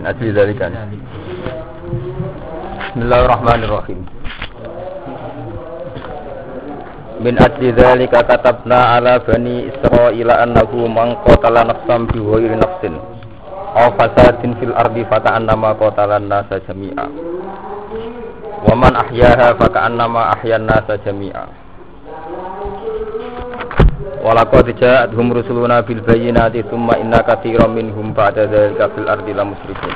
Min ajli dzalika. Bismillahirrahmanirrahim. Min ajli dzalika katabna ala bani Israila annahu man qatala nafsan bi ghairi nafsin aw fasadin fil ardi faka'annama qatala an-nasa jami'a. Wa man ahyaha faka'annama ahyan nasa jami'a. Walaqad ja'atuhum rusuluna bil bayyinati tsumma inna katsiran minhum ba'da dzalika fil ardi lamusrifun.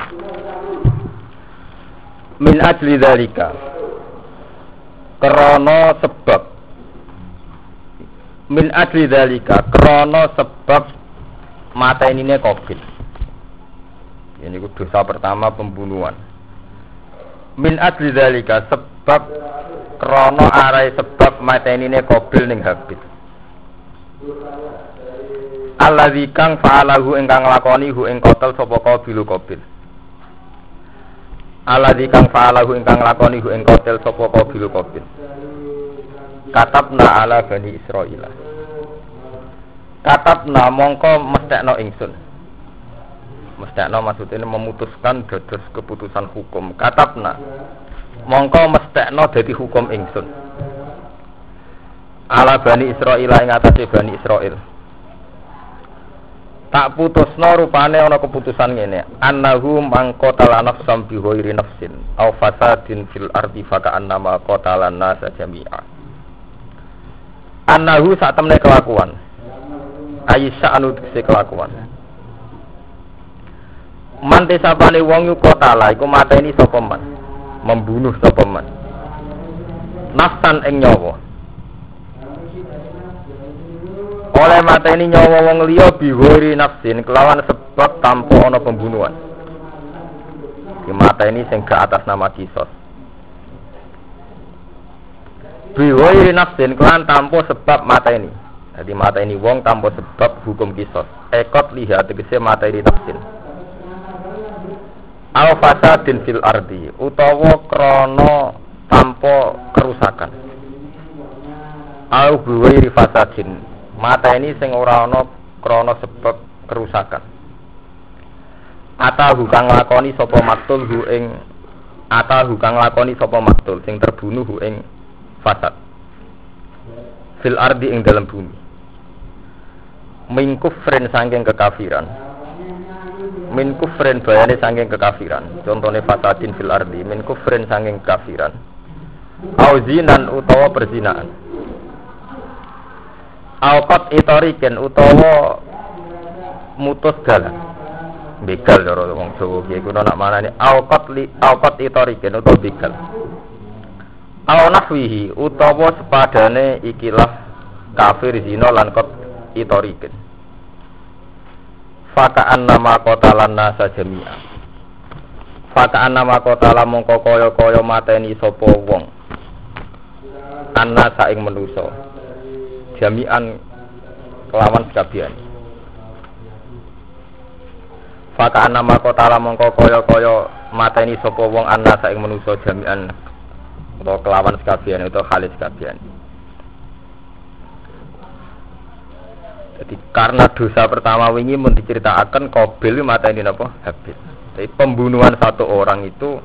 Min ajli dzalika krana sebab min ajli dzalika krana sebab mata ini Qabil. Ini dosa pertama pembunuhan. Min ajli dzalika sebab krana arai sebab mata ini Qabil ning Habil. Alladzi kang fa'alahu ingkang lakoni hu ing kotel sapa qabilu qabil. Alladzi kang fa'alahu ingkang lakoni hu ing kotel sapa qabilu qabil. Katabna ala bani Israil. Katabna mongko mestekno ingsun. Mestekno maksudnya memutuskan dados keputusan hukum. Katabna mongko mestekno dadi hukum ingsun ala bani Israil ing atase bani Israil. Tak putusno rupane ana keputusan ngene, annahu mangqatala nafsam bi ghairi nafsin aw fasadin fil ardi annama qatala nasa jami'a. Annahu sak temne kelakuan. Aisyah anu tekse kelakuan. Mante sapane wong yu qatala iku mateni sapa man. Membunuh sapa man. Nafsan ing nyawa. Oleh mata ini nyawa wong liya bihori nafsin kelawan sebab tanpa ana pembunuhan. Di mata ini sing ke atas nama kisos bihori nafsin kelawan tanpa sebab mata ini. Jadi mata ini wong tanpa sebab hukum kisos ekot lihat mata ini nafsin. Al fasadin fil ardi utawa krono tanpa kerusakan. Al bihori fasadin mata ini sing ora ana krana sebab kerusakan. Atahu kang lakoni sapa maktul hu ing atahu kang lakoni sapa maktul sing terbunuh hu ing fasad. Fil ardi ing dalam bumi. Min kufrin sangking kekafiran. Min kufrin bayane sangking kekafiran. Contohnya fasadin fil ardi. Min kufrin sangking kekafiran. Auzinan utawa perzinaan Alkot itoriken utawa mutus dalan. Begal cara wong Jawa ki kuwi nak manane alkot li alkot itoriken utawa begal. Aw nahwihi utawa sepadane ikilah kafir zina lan kot itoriken. Faka'an nama kotalan nasa jami'a. Faka'an nama kotalan mongko kaya-kaya mateni sapa wong. Anna saing menusa jami'an kelawan sekabian Faka nama kota mongko koyo koyo mata ini sopo wong anna saing jami'an atau kelawan sekabian itu khalis sekabian. Jadi karena dosa pertama wingi mau diceritakan mata ini apa habis. Jadi pembunuhan satu orang itu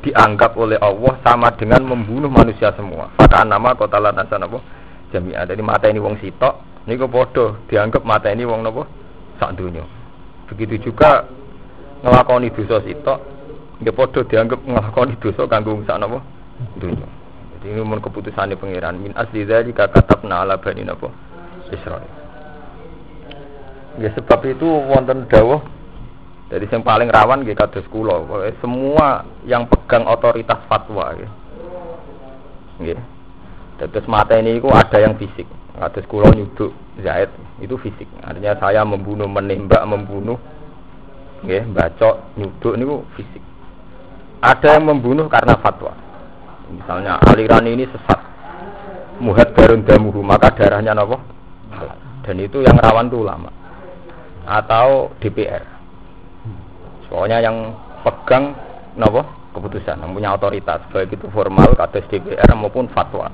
dianggap oleh Allah sama dengan membunuh manusia semua. Faka nama kota lantasan apa? Jami'ah. Jadi mata ini wong sitok, niku padha dianggap mata ini wong napa? Sak dunya. Begitu juga ngelakoni dosa sitok, nggih padha dianggap ngelakoni dosa kanggo sak napa? Dunya. Jadi ini mun keputusane pangeran min asli dzalika katabna ala bani napa? Israil. Ya sebab itu wonten dawuh jadi yang paling rawan nggih kados kula, semua yang pegang otoritas fatwa. Nggih. Terus mata ini itu ada yang fisik. Atas kulo nyuduk Zaid itu fisik. Artinya saya membunuh, menembak, membunuh, ya, bacok, nyuduk ini fisik. Ada yang membunuh karena fatwa. Misalnya aliran ini sesat, muhat darun damuhu, maka darahnya nopo. Dan itu yang rawan itu ulama atau DPR. Soalnya yang pegang nopo keputusan, yang punya otoritas, baik itu formal, kados DPR maupun fatwa.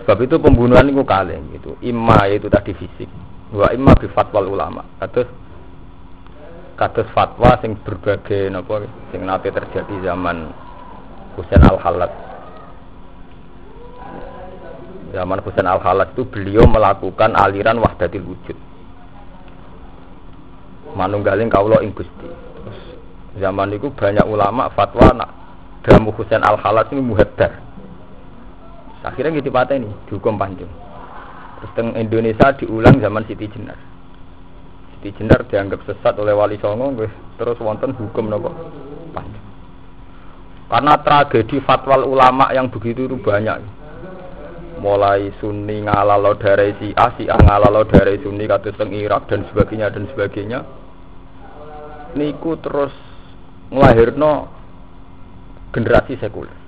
Sebab itu pembunuhan itu kali gitu. Imma yaitu tadi fisik. Wa imma bi fatwal ulama. Terus kados fatwa sing berbagai napa sing nate terjadi zaman Husain Al Halat. Zaman Husain Al Halat itu beliau melakukan aliran wahdatil wujud. Manunggaling kaulo ing Gusti. Zaman itu banyak ulama fatwa nak damu Husain Al Halat ini muhaddar. Akhirnya gitu patah ini dihukum panjang. Terus teng Indonesia diulang zaman Siti Jenar. Siti Jenar dianggap sesat oleh Wali Songo, terus wonten hukum nopo panjang. Karena tragedi fatwa ulama yang begitu itu banyak. Mulai Sunni ngalalo dari si A ngalalo dari Sunni kados teng Irak dan sebagainya dan sebagainya. Niku terus ngelahirno generasi sekuler.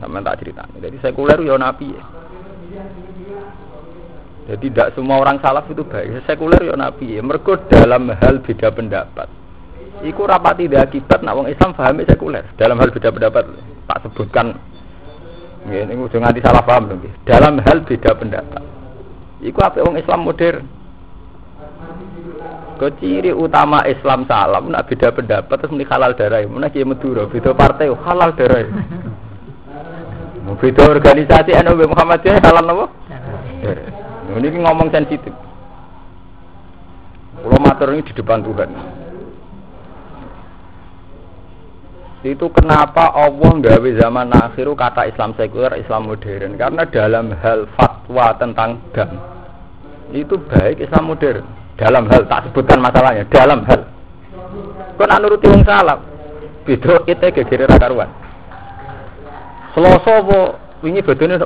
Sama tak cerita. Jadi sekuler ya nabi ya. Jadi tidak semua orang salaf itu baik. Sekuler ya nabi ya. Mereka dalam hal beda pendapat. Iku rapati tidak akibat nak wong Islam pahami sekuler. Dalam hal beda pendapat tak sebutkan. Ini udah nganti salah paham dong. Dalam hal beda pendapat. Iku apa wong Islam modern. Keciri utama Islam salam nak beda pendapat terus muni halal darah. Mana kiai Madura beda partai halal darah. Beda organisasi NU Muhammadiyah halal nopo? Ini ngomong sensitif. Pulau matur ini di depan Tuhan. Itu kenapa Allah nggawe zaman akhir kata Islam sekuler, Islam modern? Karena dalam hal fatwa tentang dam itu baik Islam modern. Dalam hal tak sebutkan masalahnya, dalam hal. Kon anuruti wong salah. Beda itu gegere karuan. Selasa apa wingi bodone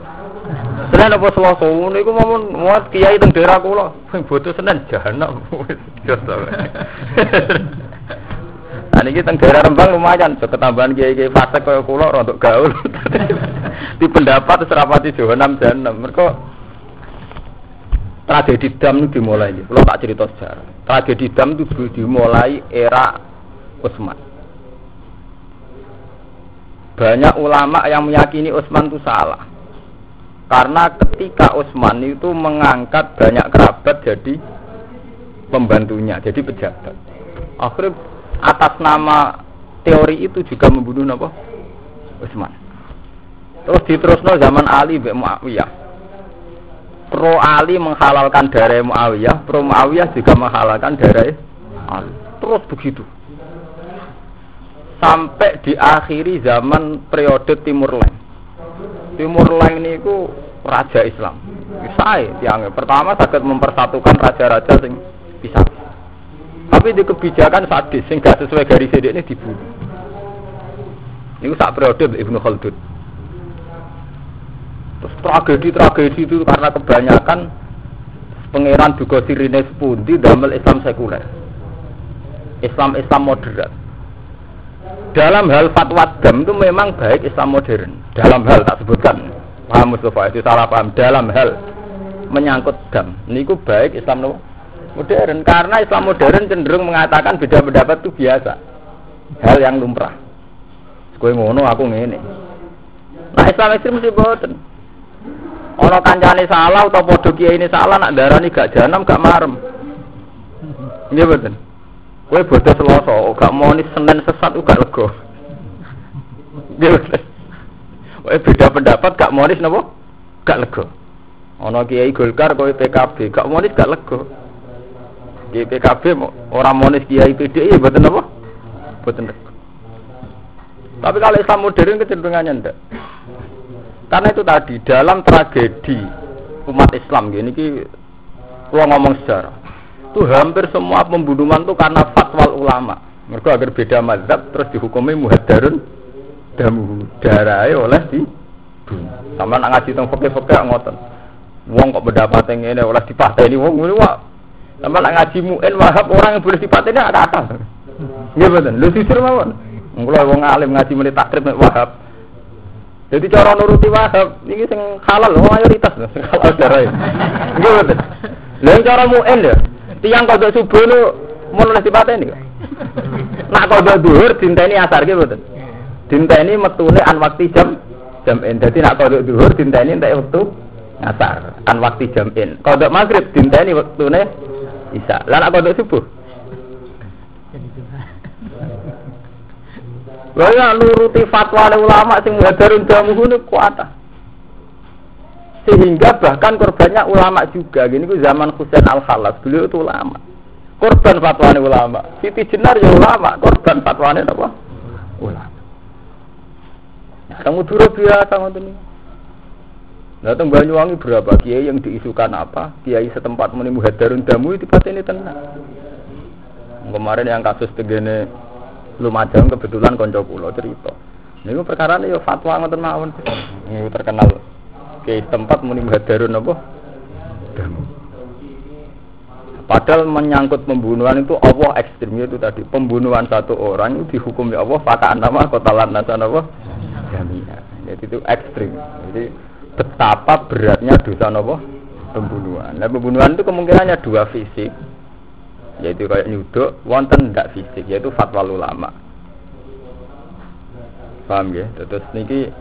Senin apa Selasa niku momon muat kiai teng daerah kula sing bodoh Senin jahanam. Nah niki teng daerah Rembang lumayan, ketambahan kiai-kiai fasik kaya kula untuk gaul. Di pendapat serapati jahanam jahanam. Mereka tragedi dam itu dimulai. Kalau tak cerita sejarah. Tragedi dam itu dimulai era Utsman. Banyak ulama yang meyakini Utsman itu salah. Karena ketika Utsman itu mengangkat banyak kerabat jadi pembantunya, jadi pejabat. Akhirnya atas nama teori itu juga membunuh apa? Utsman. Terus diterusno zaman Ali Mbak Muawiyah. Pro Ali menghalalkan darah Muawiyah, pro Muawiyah juga menghalalkan darah Ali. Terus begitu. Sampai diakhiri zaman periode Timur Leng. Timur Leng ini ku raja Islam. Saya tiangnya. Pertama sakit mempersatukan raja-raja sing bisa. Tapi di kebijakan sadis sehingga sesuai garis ini dibunuh. Ini sak periode Ibnu Khaldun. Terus tragedi-tragedi itu karena kebanyakan pangeran juga sirine sepundi damel Islam sekuler. Islam Islam moderat. Dalam hal fatwa dam itu memang baik Islam modern. Dalam hal tak sebutkan. Paham Mustafa itu salah paham. Dalam hal menyangkut dam. Ini baik Islam modern karena Islam modern cenderung mengatakan beda pendapat itu biasa hal yang lumrah kowe ngono aku ngene nah Islam ekstrim mesti boten ono kancane salah atau kiai ini salah nak darani gak janam gak marem ini boten kowe bodoh seloso gak mau nih senen sesat gak lego Nggih boten Kowe beda pendapat gak mau nih napa? Gak lego ono kiai Golkar kowe PKB gak mau nih gak lego di PKB orang monis kiai PDI ya buatan apa? Buatan Tapi kalau Islam modern kecenderungannya ndak. Karena itu tadi dalam tragedi umat Islam gini ki ngomong sejarah itu hampir semua pembunuhan itu karena fatwa ulama. Mereka agar beda mazhab terus dihukumi muhadarun damu darah oleh di sama nak ngaji tentang fakir-fakir ngoten. Wong kok beda yang ini oleh dipateni wong ini wah sama nak ngaji mu'in wahab orang yang boleh ini ada atas. Iya betul. Lu sisir mawon. Kalau wong alim ngaji mulai takrib wahab. Jadi cara nuruti wahab ini sing halal mayoritas sing halal darah. Iya betul. Cara mu'in ya. Tiang kodok subuh lu mau nulis ini. Nak kodok duhur dinteni asar gitu betul. Dinteni metune an waktu jam jam en. Jadi nak kodok duhur dinteni entek waktu asar an waktu jam in. Kodok maghrib dinteni waktune Isa. Lah nak kodok subuh? Lha ya nuruti fatwa ulama sing muhadarun damu ngono kuat. Sehingga bahkan korbannya ulama juga. Gini ku zaman Husain Al Khalas, beliau itu ulama. Korban fatwa ulama. Siti Jenar ya ulama, korban fatwa apa? Ulama. Kamu dulu biasa ngoten. Datang Banyuwangi berapa kiai yang diisukan apa? Kiai setempat menimu hadarun damu itu pasti ini tenang. Kemarin yang kasus tegene Lumajang kebetulan konco pulau cerita. Ini perkara ini ya fatwa ngoten mawon. Ini terkenal kiai tempat menimu hadarun apa? Damu. Padahal menyangkut pembunuhan itu Allah ekstrimnya itu tadi pembunuhan satu orang itu dihukumi Allah fakaan nama kota lantasan apa? Jamiah. Jadi itu ekstrim. Jadi betapa beratnya dosa nopo pembunuhan. Nah pembunuhan itu kemungkinannya dua fisik, yaitu kayak nyuduk, wonten tidak fisik, yaitu fatwa ulama. Paham ya? Terus niki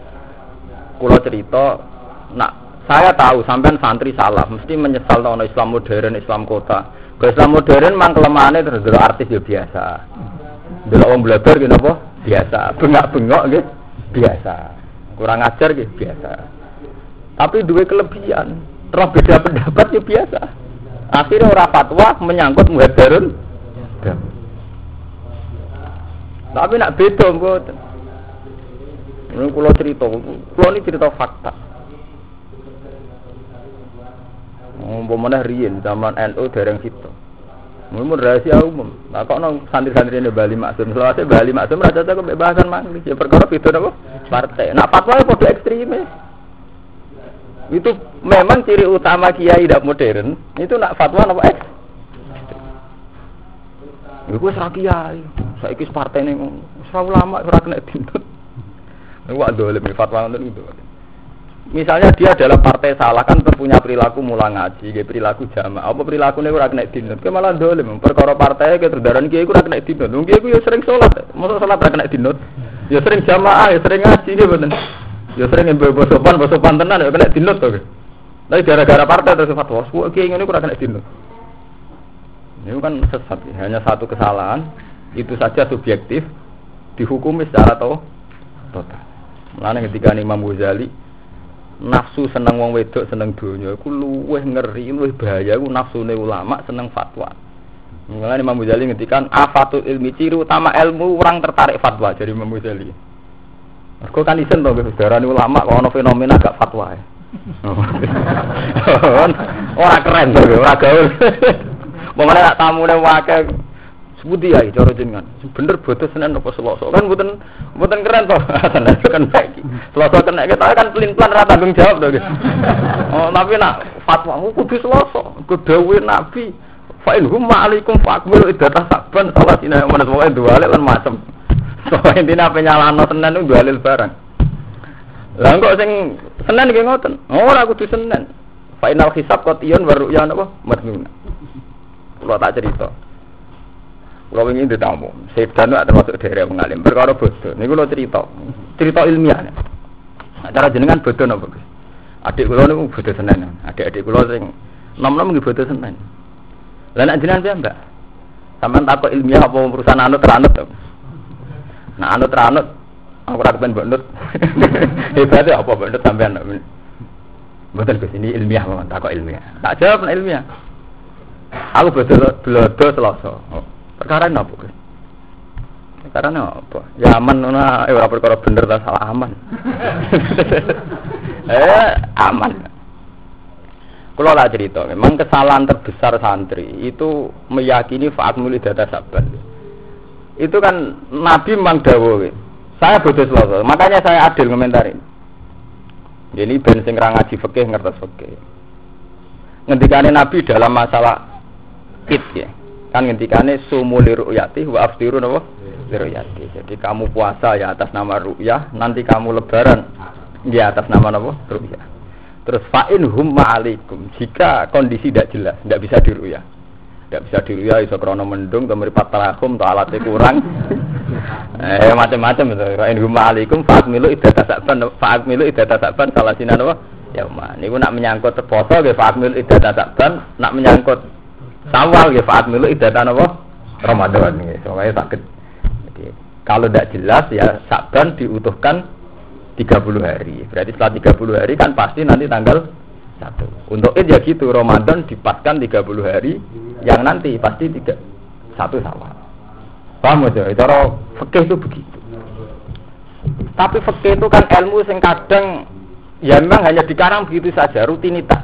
kulo cerita, nak saya tahu sampean santri salah, mesti menyesal tahun Islam modern, Islam kota. Ke Islam modern mang kelemahannya terus artis ya biasa. Dulu orang belajar gitu apa? Biasa. Bengak-bengok gitu biasa. Kurang ajar gitu biasa tapi dua kelebihan. Terus beda pendapat ya biasa. Akhirnya orang fatwa menyangkut muhadarun. Tapi nak beda mboten. Ini kalau cerita, kalau ini cerita fakta. Umpamanya riyen zaman NU dereng situ. Mun rahasia umum. Nah kok nang santri-santri ini Bali Maksum. Selawase Bali Maksum raja kebebasan manglis. Ya perkara itu apa? Partai. Nak fatwa ya padha ekstremis. Itu memang ciri utama kiai tidak modern. Itu nak fatwa apa eks? Iku wis ra kiai. Saiki ning ora ulama ora kena dintut. Iku dolim fatwa ngoten itu. Misalnya dia adalah partai salah kan punya perilaku mulang ngaji, dia perilaku jamaah. Apa perilaku ini ora kena dinut? Ke malah dolim. Perkara partai ke terdaran kiai ora kena dinut. Wong kiai ya sering sholat, masa sholat ora kena dinut. Ya sering jamaah, ya sering ngaji gitu bener. Ya sering yang bawa sopan, bawa sopan tenan ya kena dinut tuh. Tapi gara-gara partai terus fatwa, semua kiai ini kurang kena dinut. Ini kan sesat, ya. hanya satu kesalahan, itu saja subjektif, dihukumi secara total. Mulane ketika Imam Ghazali nafsu seneng wong wedok seneng dunia, aku luweh ngeri, luweh bahaya, aku nafsu ulama seneng fatwa. Mulane Imam Ghazali ngetikan afatul ilmi ciri utama ilmu orang tertarik fatwa jadi Imam Ghazali. Mergo kan isen to darani ulama kok ana fenomena gak fatwa ya. ora keren to, ora gaul. Pokoknya nak tamune wae sebuti ya cara jenengan. Bener bodoh senen apa selasa. Kan mboten mboten keren to. kan baik. Selasa kena kita kan pelin-pelan ra tanggung jawab to. Oh, tapi nak fatwa kudu selasa. Kudu Nabi. Fa in hum ma'alaikum fa'akmilu iddatah saban salah sina mana pokoke dua lan macam. Soalnya intinya apa nyalano Senin itu dalil barang. Lah kok sing Senin nggih ngoten. Ora kudu Senin. Final hisab kotion baru ya napa? Madnuna. Kalau tak cerita. Kalau ingin ditamu, Sedan itu termasuk daerah mengalim. Perkara bodoh. Ini kalau cerita, cerita ilmiah. Cara jenengan bodoh Gus? Adik kula niku bodoh Senin. Adik-adik kula sing nom-nom nggih bodoh Senin. Lah nek jenengan piye, Mbak? Sampeyan takut ilmiah apa perusahaan anut teranut Nah anut ranut, aku ora kepen mbok nut. Hebatnya apa mbok nut sampean. Mboten ke sini ilmiah mawon, takok ilmiah. Tak jawab ilmiah. Aku betul blodo selasa. Perkara napa, Gus? Perkara apa? Ya aman ngono eh ora perkara bener ta salah aman. eh aman. Kalau lah cerita, memang kesalahan terbesar santri itu meyakini faat mulai data sabar itu kan Nabi memang dawo. Saya bodoh selasa, makanya saya adil komentarin. Jadi ben sing ra ngaji fikih ngertos fikih. Ngendikane Nabi dalam masalah id ya. Kan ngendikane sumu li ru'yati wa aftiru napa? Li Jadi kamu puasa ya atas nama ru'yah, nanti kamu lebaran ya atas nama napa? Ru'yah. Terus fa'in hum ma'alikum. Jika kondisi tidak jelas, tidak bisa diruyah tidak bisa diruya iso krono mendung ke meripat talakum to alatnya kurang eh macam-macam itu rain huma alaikum faat milu idata sakban faat milu idata sakban salah sinan apa ya ma niku nak menyangkut poso nggih faat milu idata sakban nak menyangkut sawal nggih faat milu idata napa Ramadan nggih soalnya sakit jadi Kalau tidak jelas ya Sa'ban diutuhkan 30 hari. Berarti setelah 30 hari kan pasti nanti tanggal satu. Untuk id ya gitu Ramadan dipaskan 30 hari yang nanti pasti tiga satu sama. Paham aja? Itu fikih itu begitu. Tapi fikih itu kan ilmu yang kadang ya memang hanya dikarang begitu saja rutinitas.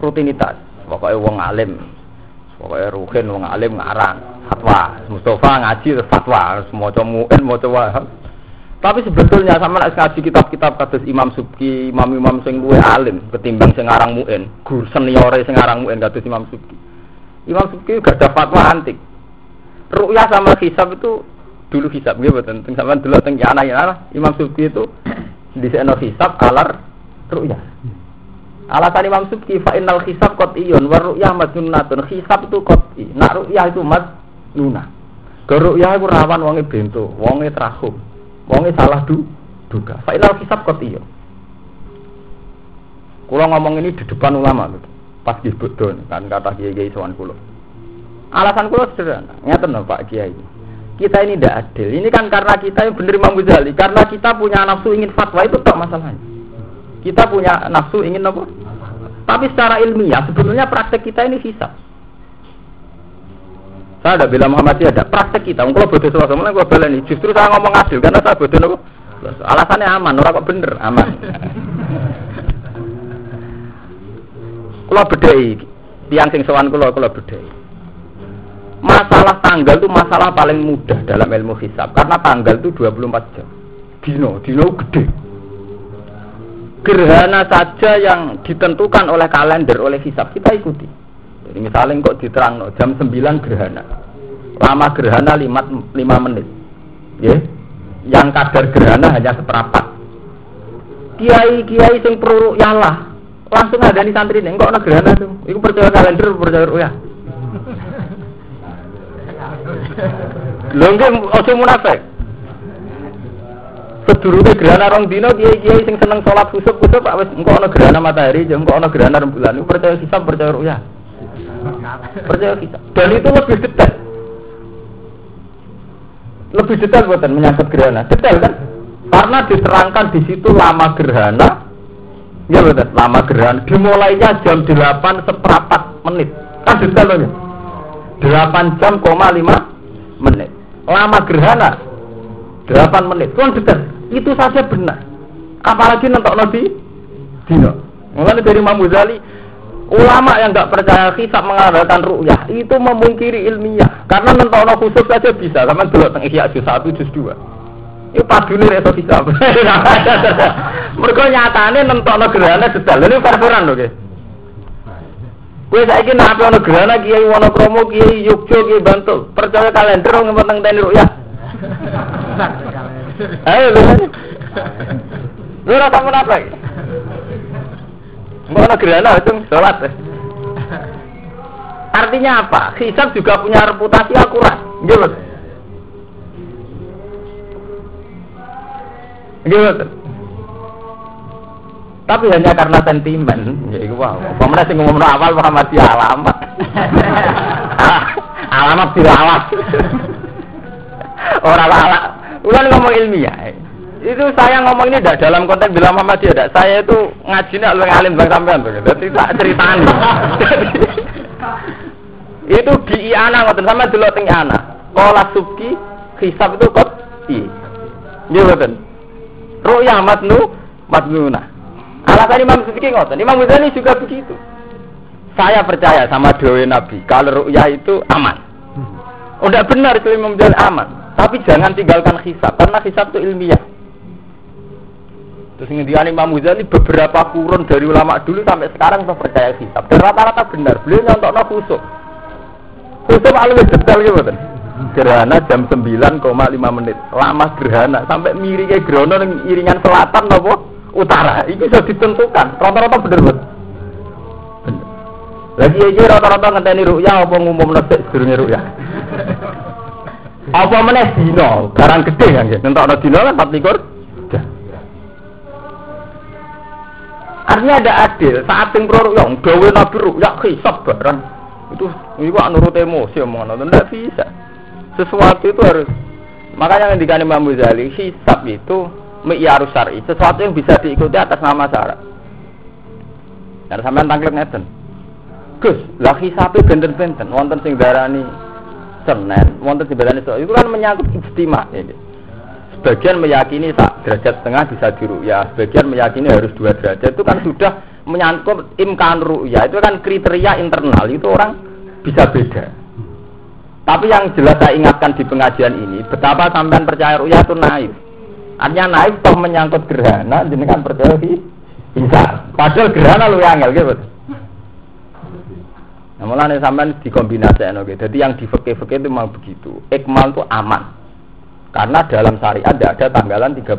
Rutinitas. Pokoknya wong alim, pokoknya ruhin wong alim ngarang fatwa. Mustafa ngaji fatwa, semua muin mau coba. Tapi sebetulnya sama ngaji kitab-kitab kados Imam Subki, imam-imam sing luwe alim ketimbang sing aran muin, guru seniore sing aran muin kados Imam Subki. Imam Subki gak ada fatwa antik. Ru'yah sama hisab itu dulu hisab gitu betul. Teng sampean dulu teng yana ya Imam Subki itu di sana hisab alar ru'yah. Alasan Imam Subki fa innal hisab qat'iyun wa ru'yah madnunatun. Hisab itu qat'i, nak ru'yah itu madnunah. Ke ru'yah itu rawan wonge bento, wonge trahum. Wonge salah du duga. Final hisab kot iyo. Kulo ngomong ini di depan ulama gitu. Pas di bodon kan kata kiai kiai sowan kulo. Alasan kulo sederhana. Ngeten no Pak Kiai. Kita ini tidak adil. Ini kan karena kita yang benar Imam Ghazali. Karena kita punya nafsu ingin fatwa itu tak masalahnya. Kita punya nafsu ingin apa? Tapi secara ilmiah sebetulnya praktek kita ini hisab. Saya ada bilang Muhammadiyah ada praktek kita. Kalau bodoh sama mana gue ini. Justru saya ngomong adil karena saya bodoh nopo. Alasannya aman, orang kok bener aman. Kalau bedai, tiang sing sowan kulo kulo bedai. Masalah tanggal itu masalah paling mudah dalam ilmu hisab karena tanggal itu 24 jam. Dino, dino gede. Gerhana saja yang ditentukan oleh kalender, oleh hisab kita ikuti. Jadi misalnya kok diterang no, jam 9 gerhana. Lama gerhana 5, 5 menit. Ya. Yang kadar gerhana hanya seperempat. Kiai-kiai sing pro yalah. Langsung ada di santri nih, kok ada gerhana tuh. Iku percaya kalender, percaya ya. Lho nggih aja munafik. Sedurunge gerhana rong dino kiai-kiai sing seneng salat khusuk-khusuk wis engko ana gerhana matahari, engko ana gerhana rembulan. Iku percaya hisab, percaya ruya. Percaya kita. Dan itu lebih detail. Lebih detail buatan menyangkut gerhana. Detail kan? Karena diterangkan di situ lama gerhana. Ya betul, lama gerhana. Dimulainya jam 8 seperempat menit. Kan detail loh 8 jam, koma 5 menit. Lama gerhana 8 menit. Kan detail. Itu saja benar. Apalagi nonton Nabi Dino. Mulai dari Imam Ulama yang nggak percaya hisab mengadakan ru'yah itu memungkiri ilmiah. Karena nentono khusus saja bisa. Sama dulu tentang ihya juz satu juz dua. Itu padune reso hisab. Mereka nyatane nentono gerhana detail. Ini perperan loh, Kue saiki nak ono gerhana Kiai Wonokromo, Kiai Yogyo, Kiai Bantul. Percaya kalender wong penting teni ru'yah. Ayo. Lu ora tamu apa? Enggak ada gerhana itu sholat. Artinya apa? Hisab juga punya reputasi akurat. Gitu. Gitu. Tapi hanya karena sentimen, ya itu wow. Pemerintah sing ngomong awal masih alamat. alamat tidak alamat. Orang alamat. Ulang ngomong ilmiah itu saya ngomong ini tidak dalam konteks bilang Muhammad tidak. Saya itu ngaji nih lebih alim bang sampean tuh. Jadi tak itu di Iana ngoten sama dulu teng Iana. Kola subki hisab itu kot i. Iya ngoten. Ru'ya matnu matnuna. Alasan Imam Subki ngoten. Imam Ghazali juga begitu. Saya percaya sama doa Nabi. Kalau ru'ya itu aman. Udah benar itu Imam Ghazali aman. Tapi jangan tinggalkan hisab karena hisab itu ilmiah. Terus ngendikan Imam Ghazali beberapa kurun dari ulama dulu sampai sekarang saya percaya hisab. Dan rata-rata benar. Beliau no khusuk. Khusuk lebih detail gitu kan. Gerhana jam 9,5 menit. Lama gerhana sampai miringnya gerhana yang iringan selatan apa utara. Itu sudah ditentukan. Rata-rata benar betul. Lagi aja rata-rata ngenteni ruya apa ngumum nesek sedurunge ruya. Apa meneh dino, barang gede kan ya. Nentokno dino kan 24 Artinya ada adil. Saat yang yang gawe nabi ya hisab barang. Itu itu nurut emosi omongan itu tidak bisa. Sesuatu itu harus Makanya yang dikani Imam Ghazali, hisab itu mi'yarus syar'i, sesuatu yang bisa diikuti atas nama syarat. Dan sampean tangklet ngeten. Gus, lah hisabe benten-benten, wonten sing darani Senin, wonten sing darani Itu kan menyangkut ijtima ini. Sebagian meyakini tak derajat setengah bisa ya, sebagian meyakini harus dua derajat. Itu kan sudah menyangkut imkan ru'ya, itu kan kriteria internal, itu orang bisa beda. Tapi yang jelas saya ingatkan di pengajian ini, betapa sampean percaya ruya itu naif. Artinya naif toh menyangkut gerhana, kan percaya bisa. Padahal gerhana lu yang gitu. Nah, mulai sampean dikombinasi oke. Jadi yang di fakir-fakir itu memang begitu. Ikmal itu aman. Karena dalam syariat tidak ada tanggalan 31.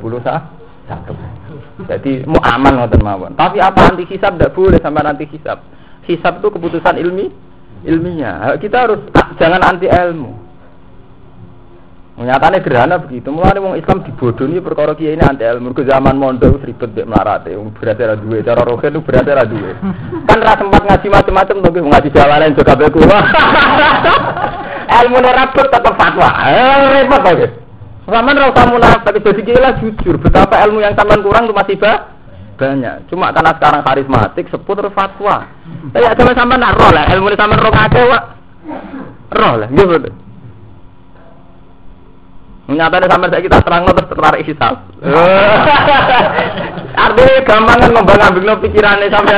Jadi mau aman ngoten mawon. Tapi apa anti hisab tidak boleh sampai nanti hisab. Hisab itu keputusan ilmi ilmiah. Kita harus jangan anti ilmu. Nyatanya gerhana begitu. Mulai wong Islam dibodohi perkara kiai ini anti ilmu. Ke zaman mondok ribet dek melarate. Wong berarti ada dua. Cara rohen berarti ada dua. Kan rasa sempat ngaji macam-macam tapi ngaji jalanan juga beku. ilmu rapet tetap fatwa. Eh, repot aja. Sama rasa munafik, jadi gila jujur. Betapa ilmu yang taman kurang itu masih bah banyak. Cuma karena sekarang karismatik sebut terus fatwa. Saya sama sama nak roh lah, ilmu sama roh kake wak. Roh lah, gitu. Nyatanya sampai saya kita terang terus tertarik hisap. Artinya gampang kan ngembang ambing pikirannya sampai.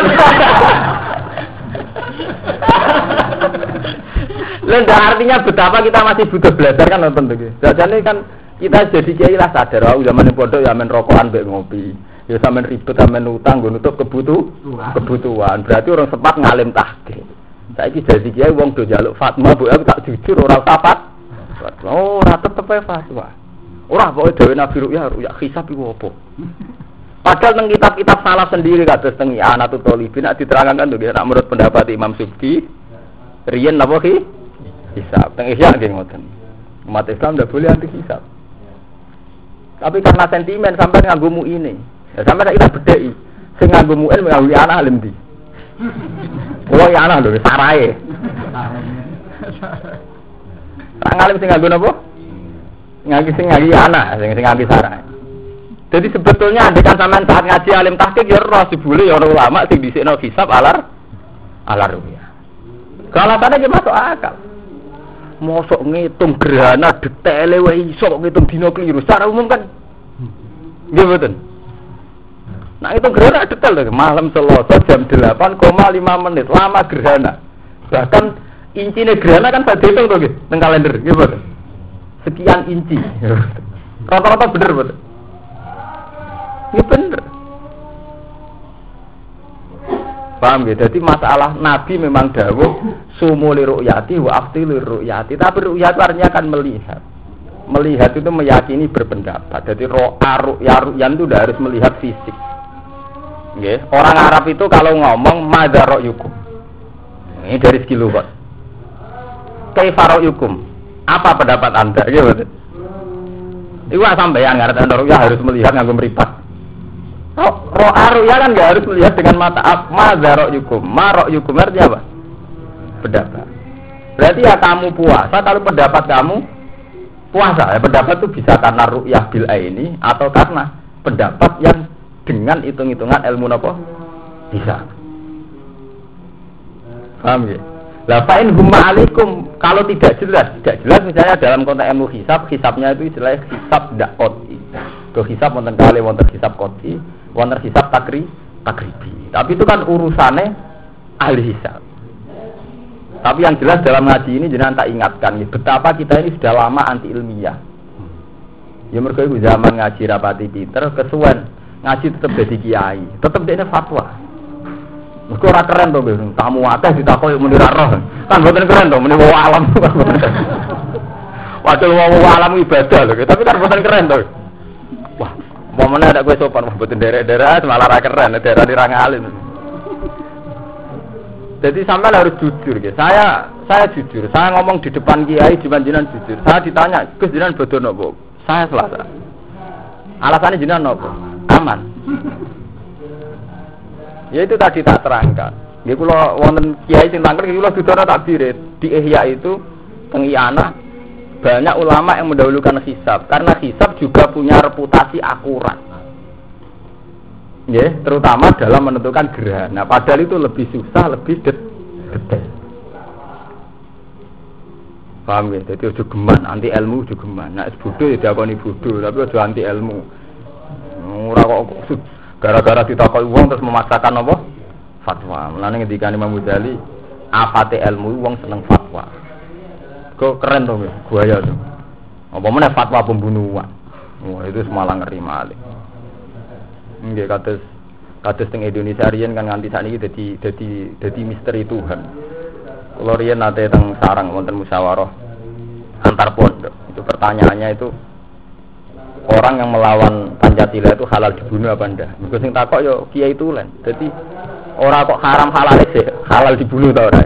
Lalu artinya betapa kita masih butuh belajar kan nonton tuh. Jadi kan kita jadi kiai lah sadar, oh zaman pondok ya main rokokan mbek ngopi. Ya sampean ribet sampean utang gue nutup kebutuh kebutuhan. Berarti orang sempat ngalim tahke. Saiki jadi kiai wong do jaluk fatwa, bu aku tak jujur orang sapat. Oh, ora tetep fatwa. Ora pokoke dhewe Nabi Ruya Ruya hisab iku apa? Padahal teng kitab-kitab salah sendiri kados teng Anatul Talibin nak diterangkan tuh nak menurut pendapat Imam Subki riyen napa ki? Hisab. Teng Ihya nggih ngoten. Umat Islam tidak boleh anti hisab. Tapi karena sentimen sampai nganggumu ini, Ya nek kita bedheki sing nganggo muin nganggo anak alim di. Kulo ya anak lho sarae. Tak ngalim sing nganggo napa? Nganggo sing nganggo anak, sing sing nganggo sarae. Jadi sebetulnya kan sampean saat ngaji alim tahqiq ya roh dibule ya ora ulama sing dhisikno hisab alar alar. Kalau tadi dia masuk akal. Mosok ngitung gerhana detaile wae iso ngitung dino keliru. Secara umum kan Nggih mboten. Nah itu gerhana detail loh. Malam Selasa jam 8,5 menit. Lama gerhana. Bahkan inci gerhana kan saya hitung tuh, teng kalender, gitu. Sekian inci. Rata-rata bener bener. Ya bener. Paham ya? Jadi masalah Nabi memang dawuh sumu li ru'yati wa afti li ru'yati. Tapi ru'yat artinya kan melihat. Melihat itu meyakini berpendapat. Jadi ro'a ru'ya ru'yan itu udah harus melihat fisik. Nggih, orang Arab itu kalau ngomong madaro yukum. Ini dari segi lugat. Kaifaro yukum. Apa pendapat Anda? Gitu. Itu sampai yang ngerti Anda ya harus melihat nganggo meripat. Oh, aru ya kan nggak harus melihat dengan mata. Madaro yukum. Marok yukum artinya apa? Pendapat. Berarti ya kamu puasa kalau pendapat kamu puasa. Ya, pendapat itu bisa karena ru'yah bil ini atau karena pendapat yang dengan hitung-hitungan ilmu nopo bisa paham lah fa'in humma alaikum kalau tidak jelas tidak jelas misalnya dalam konteks ilmu hisab hisabnya itu istilah hisab tidak koti ke hisab wonten kali wonten hisab koti wonten hisab takri takribi. Tapi itu kan urusannya ahli hisab. Tapi yang jelas dalam ngaji ini jangan tak ingatkan ya, betapa kita ini sudah lama anti ilmiah. Ya itu zaman ngaji rapati Peter kesuwen. Ngaji tetap jadi kiai, tetap dia fatwa. Mereka ora keren tuh, tamu akeh ditakoki muni roh. Kan boten keren tuh, muni wa alam. Waduh wa alam ibadah loh, tapi kan boten keren tuh. Wah, mau mana ada gue sopan, wah boten derek-derek malah ra keren, daerah dirang alim. Jadi sampai harus jujur, ya. Saya saya jujur. Saya ngomong di depan kiai, di jinan jujur. Saya ditanya, Gus jinan bodoh nopo? Saya selasa. Alasannya jinan nopo? aman. Ya itu tadi tak terangkan. Ya kula wonten kiai sing tangkel kula dudana tak birit. Di Ihya itu teng banyak ulama yang mendahulukan hisab karena hisab juga punya reputasi akurat. Ya, terutama dalam menentukan gerhana. Padahal itu lebih susah, lebih detail. Paham ya? Jadi ojo geman, anti ilmu ojo geman. Nah, bodoh ya diakoni bodoh, tapi ojo anti ilmu. Ora kok gara-gara ditakoi uang terus memaksakan apa? Fatwa. Mulane ngendikan Imam Ghazali, apate ilmu uang seneng fatwa. Kok keren ya, buaya tuh. Apa mana fatwa pembunuhan? Wah, itu semalah ngeri malih. Nggih kados kados teng Indonesia riyen kan nganti sakniki dadi dadi dadi misteri Tuhan. Kalau riyen nate teng sarang wonten musyawarah antar pondok. Itu pertanyaannya itu orang yang melawan Pancasila itu halal dibunuh apa ndak? Mergo sing takok yo kiai tulen. Jadi orang kok haram halal sih, halal dibunuh ta ora?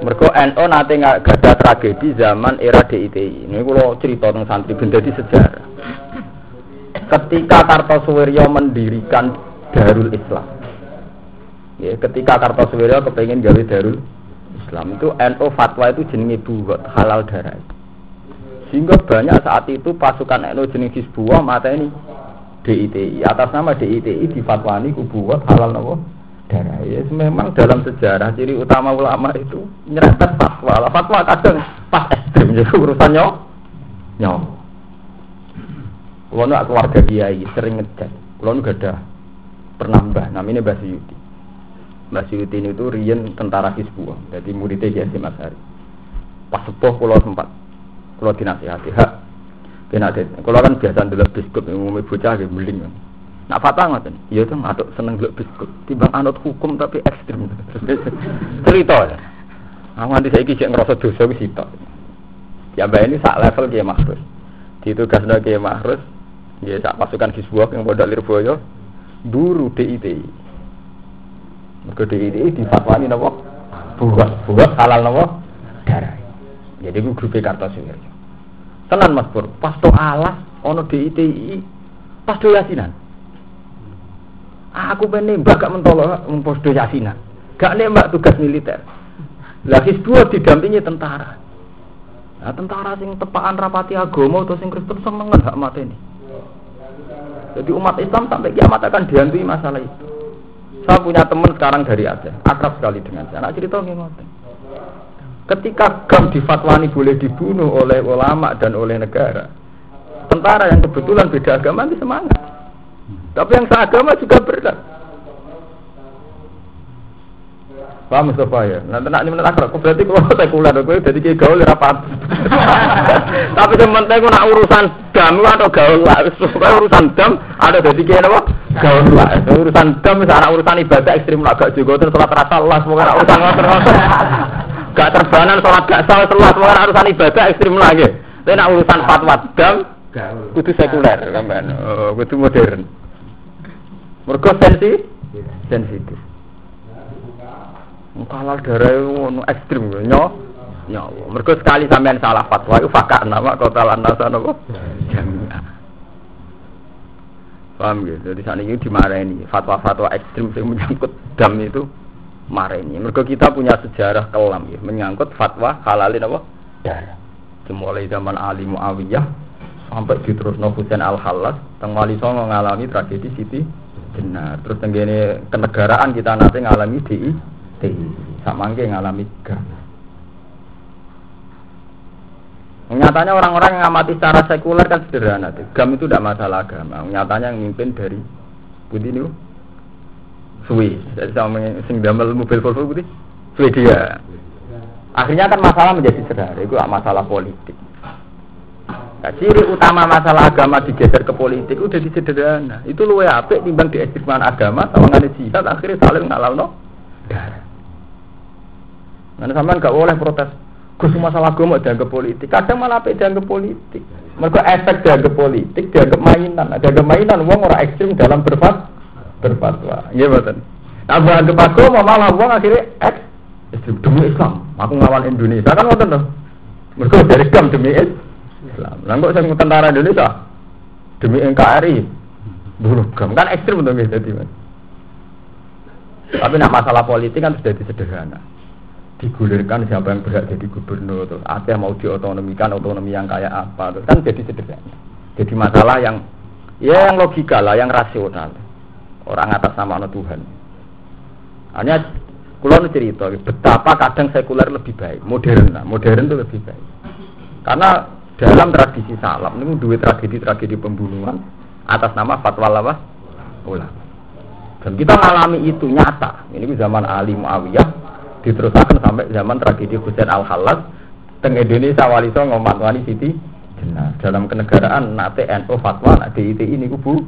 Mergo NO nate nggak ada tragedi zaman era DITI. Ini kalau cerita tentang santri benda di sejarah. Ketika Kartosuwiryo mendirikan Darul Islam, ya, ketika Kartosuwiryo kepengen gawe Darul Islam itu NU fatwa itu jenenge buat halal darah. Sehingga banyak saat itu pasukan NU jenis Hizbullah mata ini DITI atas nama DITI difatwani buat halal nopo darah. Ya memang dalam sejarah ciri utama ulama itu nyerempet fatwa. Lah fatwa kadang pas ekstrim jadi urusan nyawa. Nyawa. Kulo keluarga kiai sering ngecek. Kulo gak ada pernah mbah namanya Mbah Suyuti. Mbah Suyuti itu Rian tentara Hizbullah, jadi muridnya Kiai Mas Hari. Pas sepuh kulo sempat, kulo dinasihati hak. Kena kulo kan biasa biskup yang umumnya bocah kayak beling kan. Nak fatwa ngoten, iya tuh aduk seneng dulu biskup. Timbang anut hukum tapi ekstrim. Cerita ya. Aku nanti saya kisah ngerasa dosa wis. Ya mbak ini sak level Kiai Mahrus. Ditugasno Kiai Mahrus, ya sak pasukan Hizbullah yang bodoh Lirboyo, duru DITI. Mergo DITI difatwani napa? Buat, buat halal napa? Darah. Jadi gue grup Kartosuwiryo. Tenan Mas Pur, pas to alas ono DITI, pas to yasinan. Aku pengen nembak gak mentolompos do yasinan. Gak nembak tugas militer. Lah Hizbullah didampingi tentara. Nah, tentara sing tepaan rapati agama atau sing Kristen seneng hak mati ini. Jadi umat Islam sampai kiamat akan dihantui masalah itu. Saya punya teman sekarang dari Aceh, akrab sekali dengan saya. Anak cerita ngoten. Ketika GAM difatwani boleh dibunuh oleh ulama dan oleh negara, tentara yang kebetulan beda agama itu semangat. Tapi yang seagama juga berat. Pak Mustafa ya. Nanti nak ini menurut aku berarti kalau sekuler, aku jadi kayak gaul rapat. Tapi penting aku nak urusan dam atau gaul lah. Supaya urusan dam ada jadi kayak apa? Gaul lah. Urusan dam misalnya urusan ibadah ekstrim lah gak juga terus sholat rasa lah semua urusan ngotot Gak terbanan sholat gak salah sholat semua urusan ibadah ekstrim lagi. Tapi nak urusan fatwa dam kudu sekuler kan oh, kudu modern. Mergo sensi sensitif. Halal darah itu ekstrim nyo nyawa. Mergo sekali sampean salah fatwa itu fakak nama kota lantasan? Jamiah. Paham gitu. Jadi saat ini dimarahi fatwa-fatwa ekstrim yang menyangkut dam itu mareni. Mergo kita punya sejarah kelam ya, menyangkut fatwa halalin apa? Darah. Mulai zaman Ali Muawiyah sampai diterusno Husain Al Halas, teng Wali Songo ngalami tragedi Siti Jenar. Terus tenggene kenegaraan kita nanti ngalami di sama samangke ngalami gam. Nyatanya orang-orang yang amati secara sekuler kan sederhana. Gam itu tidak masalah agama. Nyatanya yang mimpin dari Budi ini Jadi sama sing damel mobil Volvo Budi Swedia. Akhirnya kan masalah menjadi sederhana. Itu masalah politik. Nah, ciri utama masalah agama digeser ke politik itu jadi sederhana. Itu luwe apik timbang di agama sama ngane jihad akhirnya saling ngalau no. Nanti sampean gak boleh protes. Gus masalah agama dianggap politik. Kadang malah apa dianggap politik. Mereka efek dianggap politik, dianggap mainan. Dianggap mainan, uang orang ekstrim dalam berfat berfatwa. Iya betul. Nah, dianggap agama malah uang akhirnya ek ekstrim demi Islam. Aku ngawal Indonesia kan ngoten loh. Mereka dari Islam demi Islam. Lah kok saya tentara Indonesia demi NKRI. Bunuh gam kan ekstrim untuk jadi Tapi nak masalah politik kan sudah sederhana. digulirkan siapa yang berhak jadi gubernur terus Aceh mau diotonomikan otonomi yang kayak apa terus kan jadi sederhana jadi masalah yang ya yang logika lah yang rasional orang atas nama Tuhan. Hanya kulon cerita betapa kadang sekuler lebih baik modern lah modern itu lebih baik. Karena dalam tradisi salam ini dua tragedi-tragedi pembunuhan atas nama fatwa apa ulama. Dan kita mengalami itu nyata. Ini zaman Ali Muawiyah diteruskan sampai zaman tragedi Husain Al Halas teng Indonesia wali songo wali Siti. Dalam kenegaraan nate NU fatwa nak ini kubu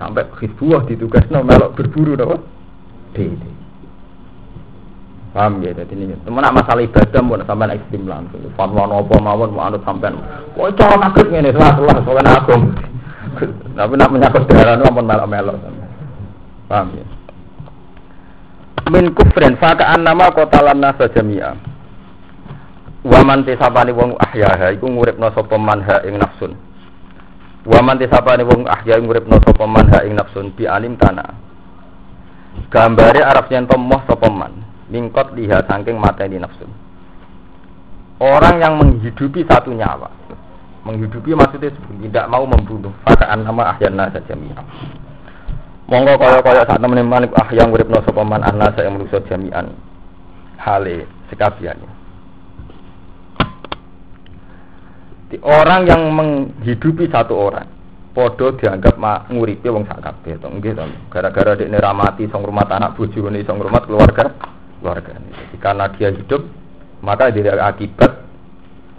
sampai Hizbullah no melok berburu apa? DIT. Paham ya, jadi ini teman masalah ibadah mau sampai ekstrim langsung. Fatwa nopo mawon mau anut sampean. Wah, cara nakut ini, salah salah soalnya aku. Tapi nak menyangkut darah itu ampun melok-melok. Paham ya? Min kufrin fakaan nama kotalan nasa jami'a. Waman tisapani wong ahyaha iku nguripno sapa man ha ing nafsun. Waman tisapani wong ahya nguripno sapa man ha ing nafsun bi alim tanah. Gambare Arab yen tomoh sapa man mingkot liha saking mateni nafsun. Orang yang menghidupi satu nyawa Menghidupi maksudnya tidak mau membunuh. Fakaan nama ahyan nasa jami'an. Monggo kaya kaya saat temen teman ah yang urip no sopaman anasa yang menuso jami'an. Hale sekabiannya. Di orang yang menghidupi satu orang, podo dianggap mak nguripi wong sak kabeh to nggih to gara-gara dekne ramati song rumah anak bojone song rumah keluarga keluarga jadi karena dia hidup maka dari akibat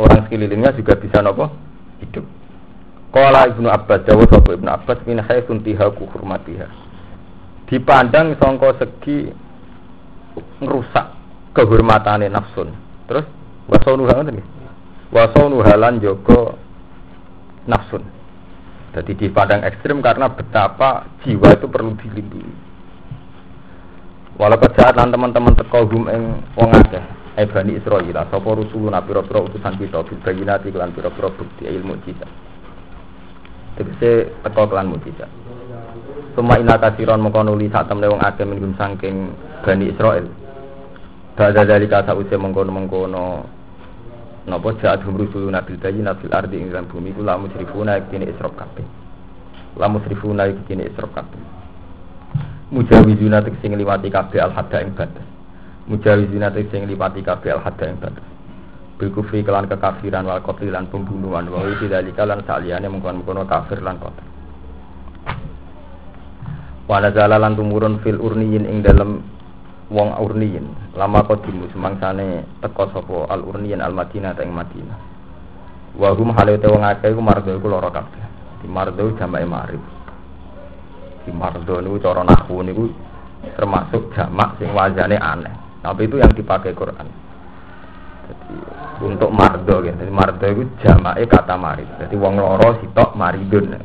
orang sekelilingnya juga bisa nopo hidup. Kala Ibnu Abbas jawab sapa Ibnu Abbas min haitsun tihaku hurmatiha. Dipandang sangka segi ngerusak kehormatane nafsun. Terus wasonu ngoten nggih. Wasonu halan joko nafsun. Jadi dipandang ekstrim karena betapa jiwa itu perlu dilindungi. Walau kejahatan teman-teman teko hum ing wong akeh, eh Bani Israil sapa rusuluna pira-pira utusan kita bil bayinati kelan pira-pira bukti ilmu mukjizat tegese teko kelan mukjizat Suma ina kasiron mongko nuli sak temne wong akeh minggum saking Bani Israil dari kata usia mengkono-mengkono Napa jahat humrusul nabil bayi nabil ardi ing dalam bumi ku? Lamu srifuna ikini isrok kabeh. Lamu srifuna ikini isrok kabeh. Mujawizuna sing liwati kabeh al-hadda ing batas. Mujawizina sing lipati kabeh al hadda ing batas. Bil kufri kelan kekafiran wal qatl lan pembunuhan. Wa iki dalika lan saliyane mengkon-mengkon kafir lan qatl. Wa nazala lan tumurun fil urniyin ing dalem wong urniyin lama qadimu semangsane teka sapa al urniyin al madinah ing madinah wa hum halate wong akeh iku mardo iku lara kabeh di mardo jamake marif di mardo niku cara nahwu niku termasuk jamak sing wajane aneh tapi itu yang dipakai Quran. Jadi untuk mardo gitu. Jadi mardo itu jamae kata marid. Jadi wong loro sitok maridun.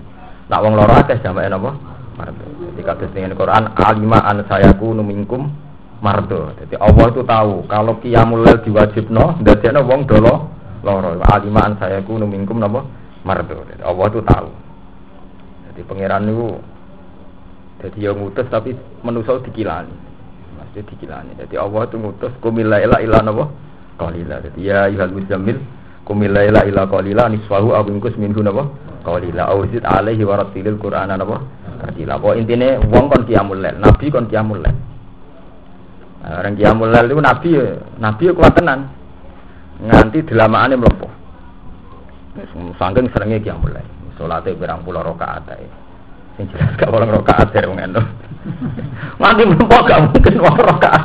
Nak wong loro akeh jamae napa? Mardo. Jadi kados dengan Quran alima an sayaku numingkum mardo. Jadi Allah itu tahu kalau qiyamul lail diwajibno ndadekno wong dolo loro. Alima an sayaku numingkum napa? Mardo. Jadi Allah itu tahu. Jadi pangeran itu jadi yang ngutus tapi menusau dikilani mesti dikilani. Jadi Allah itu ngutus kumila ila ila napa? Qalila. Jadi ya ayyuhal muzammil kumila ila ila qalila nisfahu aw minhu napa? Qalila. Aw alaihi wa ratilil qur'ana napa? Qalila. Apa intine wong kon qiyamul lail, nabi kon qiyamul lail. Orang qiyamul lail itu nabi nabi kuat tenan. Nganti delamaane mlepuh. Sangking serenge qiyamul lail. Salate pirang puluh rakaat ae. Sing jelas gak orang rakaat dari wong endo. Nanti mlempo gak mungkin wong rakaat.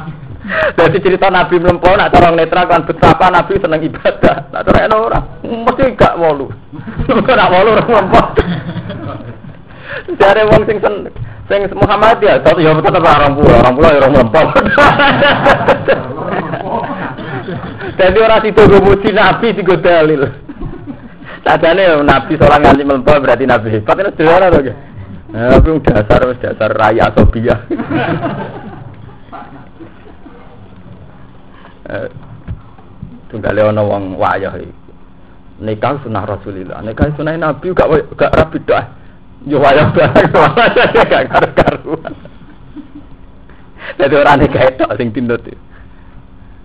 Jadi cerita Nabi mlempo nak cara netra kan betapa Nabi seneng ibadah. Nak cara eno ora, mesti gak wolu. Kok nak wolu ora mlempo. Jare wong sing sen sing Muhammad ya, tapi ya tetep orang pulau, orang pulau ya orang mlempo. Jadi orang situ muji Nabi tiga dalil. Sadane Nabi seorang nganti mlempo berarti Nabi. Ini sederhana to, tapi dasar dasar raya Sobia. eh, tunggale ana wong wayah iki. Nikah sunah Rasulillah, nikah sunah Nabi gak gak rapi dah. Yo wayah barang gak karu-karuan. Dadi ora nikah itu sing tindut.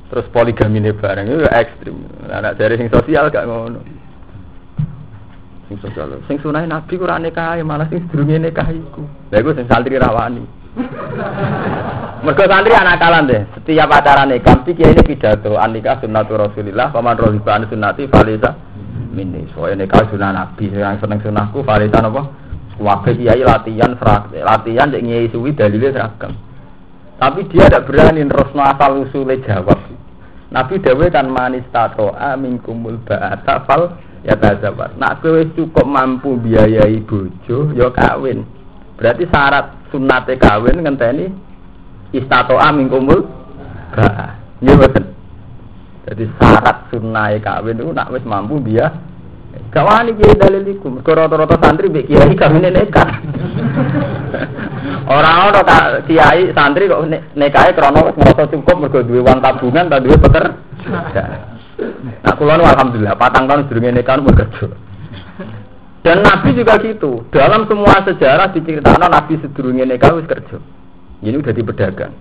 Terus poligami ini bareng itu ekstrim. Anak dari sing sosial gak ngono. Sing sosial, sing sunai nabi kurang nikah, malah sing sedurunge nikah iku. Lha iku sing santri rawani. Mergo santri anak kalan deh. Setiap acara nikah iki ini pidato anika sunnatu Rasulillah, paman rohiba an sunnati falisa minni. Soalnya nikah sunnah nabi, yang seneng sunnahku falisa napa? Wakil kiai latihan latihan cek nyai suwi dalilnya seragam. Tapi dia tidak berani terus asal usulnya jawab. Nabi Dawe kan manis tato amin kumul ba'ata fal ya tazabar. Nak kowe cukup mampu biayai bojo ya kawin. Berarti syarat sunate kawin ngenteni istato amin kumul ba'a. Iya betul. Jadi syarat sunai kawin itu nak wis mampu biaya Gak kiai dalil iku. Mergo rata-rata santri mbek kiai kawine nekat. Ora ono tak kiai santri kok nekahe krana ngrasa cukup duwe uang tabungan ta duwe peker. Nah, kula alhamdulillah patang tahun sedurunge nikah bekerja. Dan Nabi juga gitu. Dalam semua sejarah diceritakan Nabi sedurunge nikah wis kerja. Ini udah di pedagang.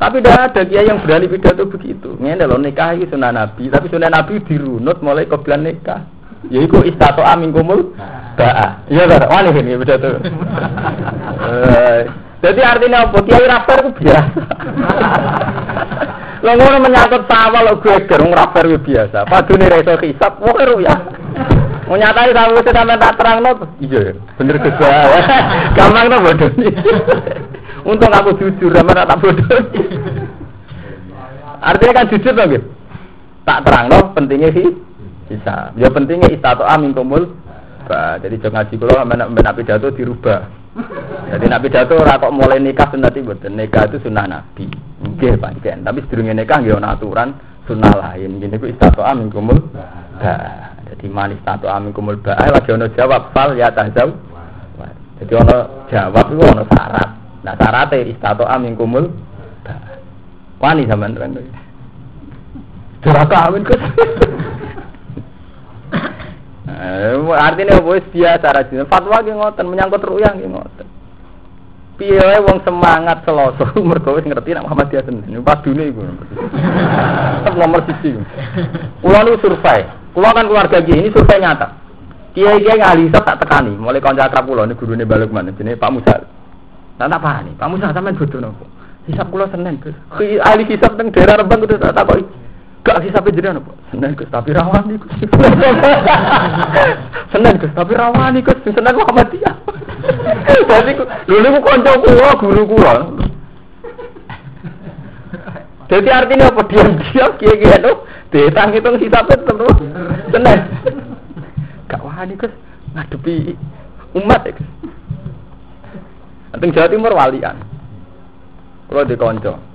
Tapi tidak ada kiai yang berani pidato begitu. Ini loh nikah ini sunnah Nabi, tapi sunnah Nabi dirunut mulai kebelan nikah. Ya iku istato amin kumul ba'a. Iya kan? Wani ini beda tuh. Eh, jadi artinya apa? Kiai rapper itu biasa. Lo ngono menyangkut sama lo gue gerung rapper itu biasa. Padune reso hisap, wah ya. Mau nyatai sama itu sampai tak terang no. Iya, bener juga. Gampang no bodoh Untung aku jujur, sama tak bodoh. Artinya kan jujur dong, gitu. Tak terang no, pentingnya sih bisa. Ya pentingnya istato amin kumul. Jadi jangan ngaji kalau nabi pidato dirubah. Jadi nabi pidato ora mulai nikah sunnah mboten. Nikah itu sunnah Nabi. Nggih pancen. Tapi sedurunge nikah nggih ana aturan sunnah lain. Gini ku istato amin kumul. Jadi manis tato amin kumul ba. Lagi ono jawab fal ya tazaw. Jadi ono jawab itu ono syarat. Nah syaratnya istato amin kumul. Wani sampean kan. Duraka amin. Eh, artinya wis biasa rajin. Fatwa ki ngoten menyangkut ruyang ki ngoten. Piye wong semangat seloso mergo wis ngerti nek Muhammad dia sendiri. Pas dunia iku. nomor siji. Kula nu survei. Kula kan keluarga ini survei nyata. Kiai-kiai ngalisa tak tekani, mulai kanca akrab kula ini gurune balik mana jenenge Pak Musa. Tak tak pahami, Pak Musa sampean bodoh nopo? Hisap kula Senin, Gus. Ahli hisap teng daerah Rembang kudu tak takoki. Gak sih sampai jadi apa? Seneng gus, tapi rawani gus. Seneng gus, tapi rawani gus. Seneng dia. Jadi dulu aku konco kulo, guru kulo. Jadi artinya apa? Diam-diam kia-kia itu Detang hitung hisapnya tetap Seneng. Gak wani gus, ngadepi umat ya gus. Teng Jawa Timur walian. Kalau di konco.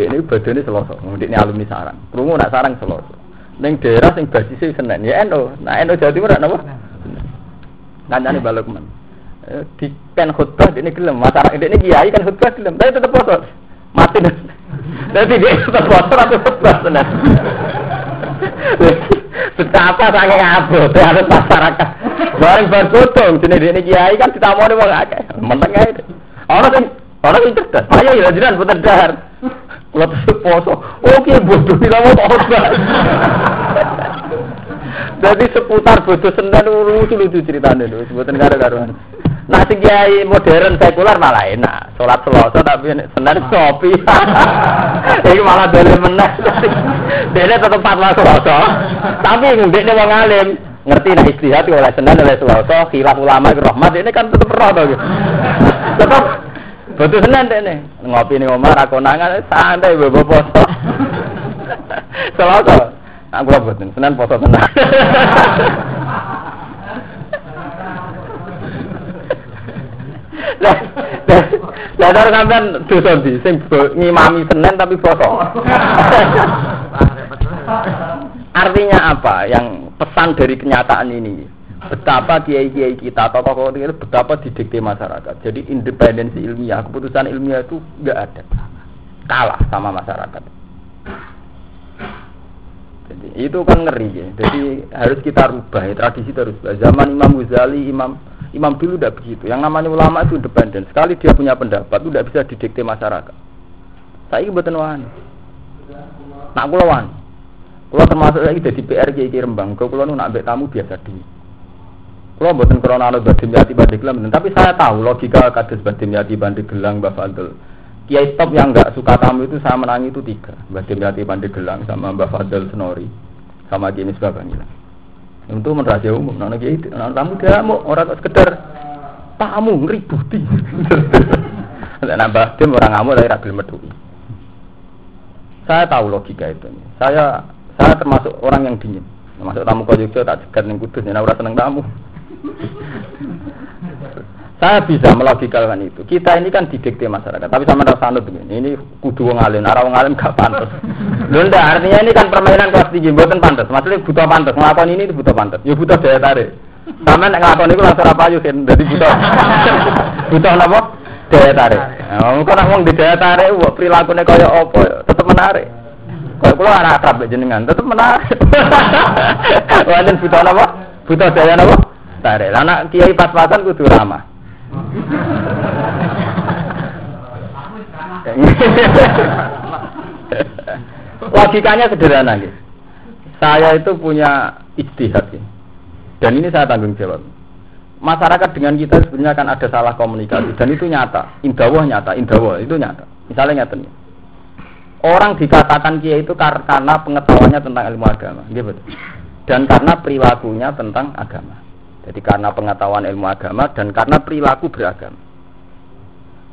Dia ini badannya seloso, ini alumni sarang. Krungu nak sarang seloso. Neng daerah sing basisnya senen ya NO. Nah NO Jawa Timur apa? Nanya nih balik men. Eh, di pen khutbah ini gelem masyarakat ini kiai kan khutbah gelem, tapi tetap poso. Mati Jadi dia tetap poso tapi khutbah senen. Betapa sange ngabot harus masyarakat. Bareng bar potong jenis ini kiai kan ditamoni wong akeh. Menteng ae. Orang sing orang sing cerdas. Ayo ya jenengan putar dahar. Kalau poso, oke bodoh ini lama khotbah. Jadi seputar bodoh senden lucu lucu ceritanya itu, sebutan karo-karuan. Nah, si kiai modern sekuler malah enak. Sholat selasa tapi senen kopi. Ini malah dari menang. Dia tetap fatwa selasa. Tapi dia mau ngalim. Ngerti nah istihad oleh senen oleh selasa. Khilaf ulama rahmat ini kan tetap roh. Tetap Betul tenan deh nih. Ngopi nih Omar aku nangan santai bawa poso. Selasa. Aku betul tenan poso tenan. Lah, lah lah sampean dosa ndi sing ngimami Senin tapi poso. Artinya apa? Yang pesan dari kenyataan ini betapa kiai-kiai kita atau tokoh itu betapa didikte masyarakat. Jadi independensi ilmiah, keputusan ilmiah itu nggak ada, kalah sama masyarakat. Jadi itu kan ngeri ya. Jadi harus kita rubah ya, tradisi terus. Zaman Imam Ghazali, Imam Imam dulu tidak begitu. Yang namanya ulama itu independen. Sekali dia punya pendapat itu tidak bisa didikte masyarakat. Saya ini betul Nak kula wani. Kula termasuk lagi jadi PR Kiai Rembang. Kula nu nak tamu biasa di. Kula mboten krana ana badim yati banding gelang, tapi saya tahu logika kados badim yati banding gelang Mbak Fadl. Kiai top yang enggak suka tamu itu saya menangi itu tiga. Badim yati banding gelang sama Mbak Fadl Senori sama Kiai Misbah Bangila. Itu rahasia umum. Nana Kiai tamu dia mau orang sekedar tamu ngeributi. Nambah tim orang ngamuk dari ragil metu. Saya tahu logika itu. Saya saya termasuk orang yang dingin. Masuk tamu kau Jogja tak cegat nih kudus, nih orang seneng tamu. Saya bisa melogikalkan itu. Kita ini kan didikte masyarakat, tapi sama rasa sanut begini. Ini kudu wong alim, arah wong alim gak pantas. Lunda artinya ini kan permainan kelas tinggi, buatan pantas. Maksudnya butuh pantas, ngelakuin ini butuh pantas. Ya butuh daya tarik. Sama nek ngelakuin itu langsung apa kan, jadi butuh butuh apa? Daya tarik. Nah, kok nak wong di daya tarik, perilakunya kaya apa, tetap menarik. Kalau pulau anak akrab jenengan, tetap menarik. Wajan butuh apa? Butuh daya apa? Tarik. Anak kiai pas-pasan kudu ramah. Logikanya sederhana gitu. Saya itu punya istihad gitu. Dan ini saya tanggung jawab. Masyarakat dengan kita sebenarnya akan ada salah komunikasi. Dan itu nyata. Indawah nyata. Indawah itu nyata. Misalnya nyata nih orang dikatakan kiai itu karena pengetahuannya tentang ilmu agama. Gitu dan karena perilakunya tentang agama jadi karena pengetahuan ilmu agama dan karena perilaku beragama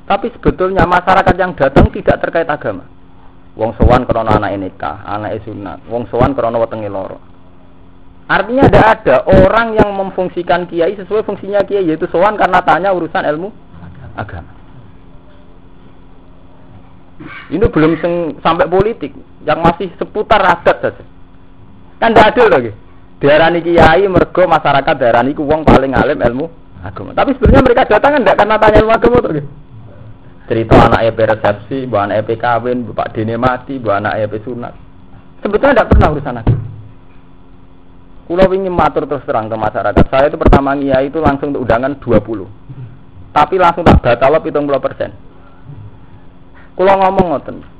tapi sebetulnya masyarakat yang datang tidak terkait agama wong sowan krono anak nikah anak sunat wong sowan krono wetenge loro Artinya tidak ada orang yang memfungsikan kiai sesuai fungsinya kiai yaitu sowan karena tanya urusan ilmu agama. Ini belum sampai politik, yang masih seputar adat saja. Kan tidak adil lagi. Daerah kiai mergo masyarakat daerah ini uang paling alim ilmu agama. Tapi sebenarnya mereka datang kan tidak karena tanya ilmu agama tuh. Cerita anak EP resepsi, bu anak EP kawin, bu Pak Dene mati, bu anak EP sunat. Sebetulnya tidak pernah urusan agama. Kulo ingin matur terus terang ke masyarakat. Saya itu pertama ngiai itu langsung undangan 20. Tapi langsung tak batal 70 persen. Kulo ngomong ngoten.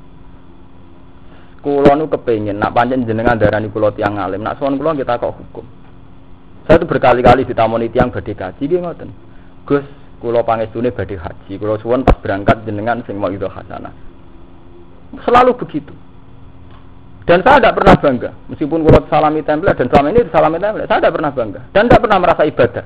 Kulo nu kepengen nak panjen jenengan darani kulo tiang alim. Nak soal kulo kita kok hukum. Saya itu berkali-kali ditamoni tiang badhe kaji nggih ngoten. Gus, kulo pangestune badhe haji. Kulo suwon pas berangkat jenengan sing mau itu hasanah. Selalu begitu. Dan saya tidak pernah bangga, meskipun kalau salami template dan selama ini salami template, saya tidak pernah bangga dan tidak pernah merasa ibadah.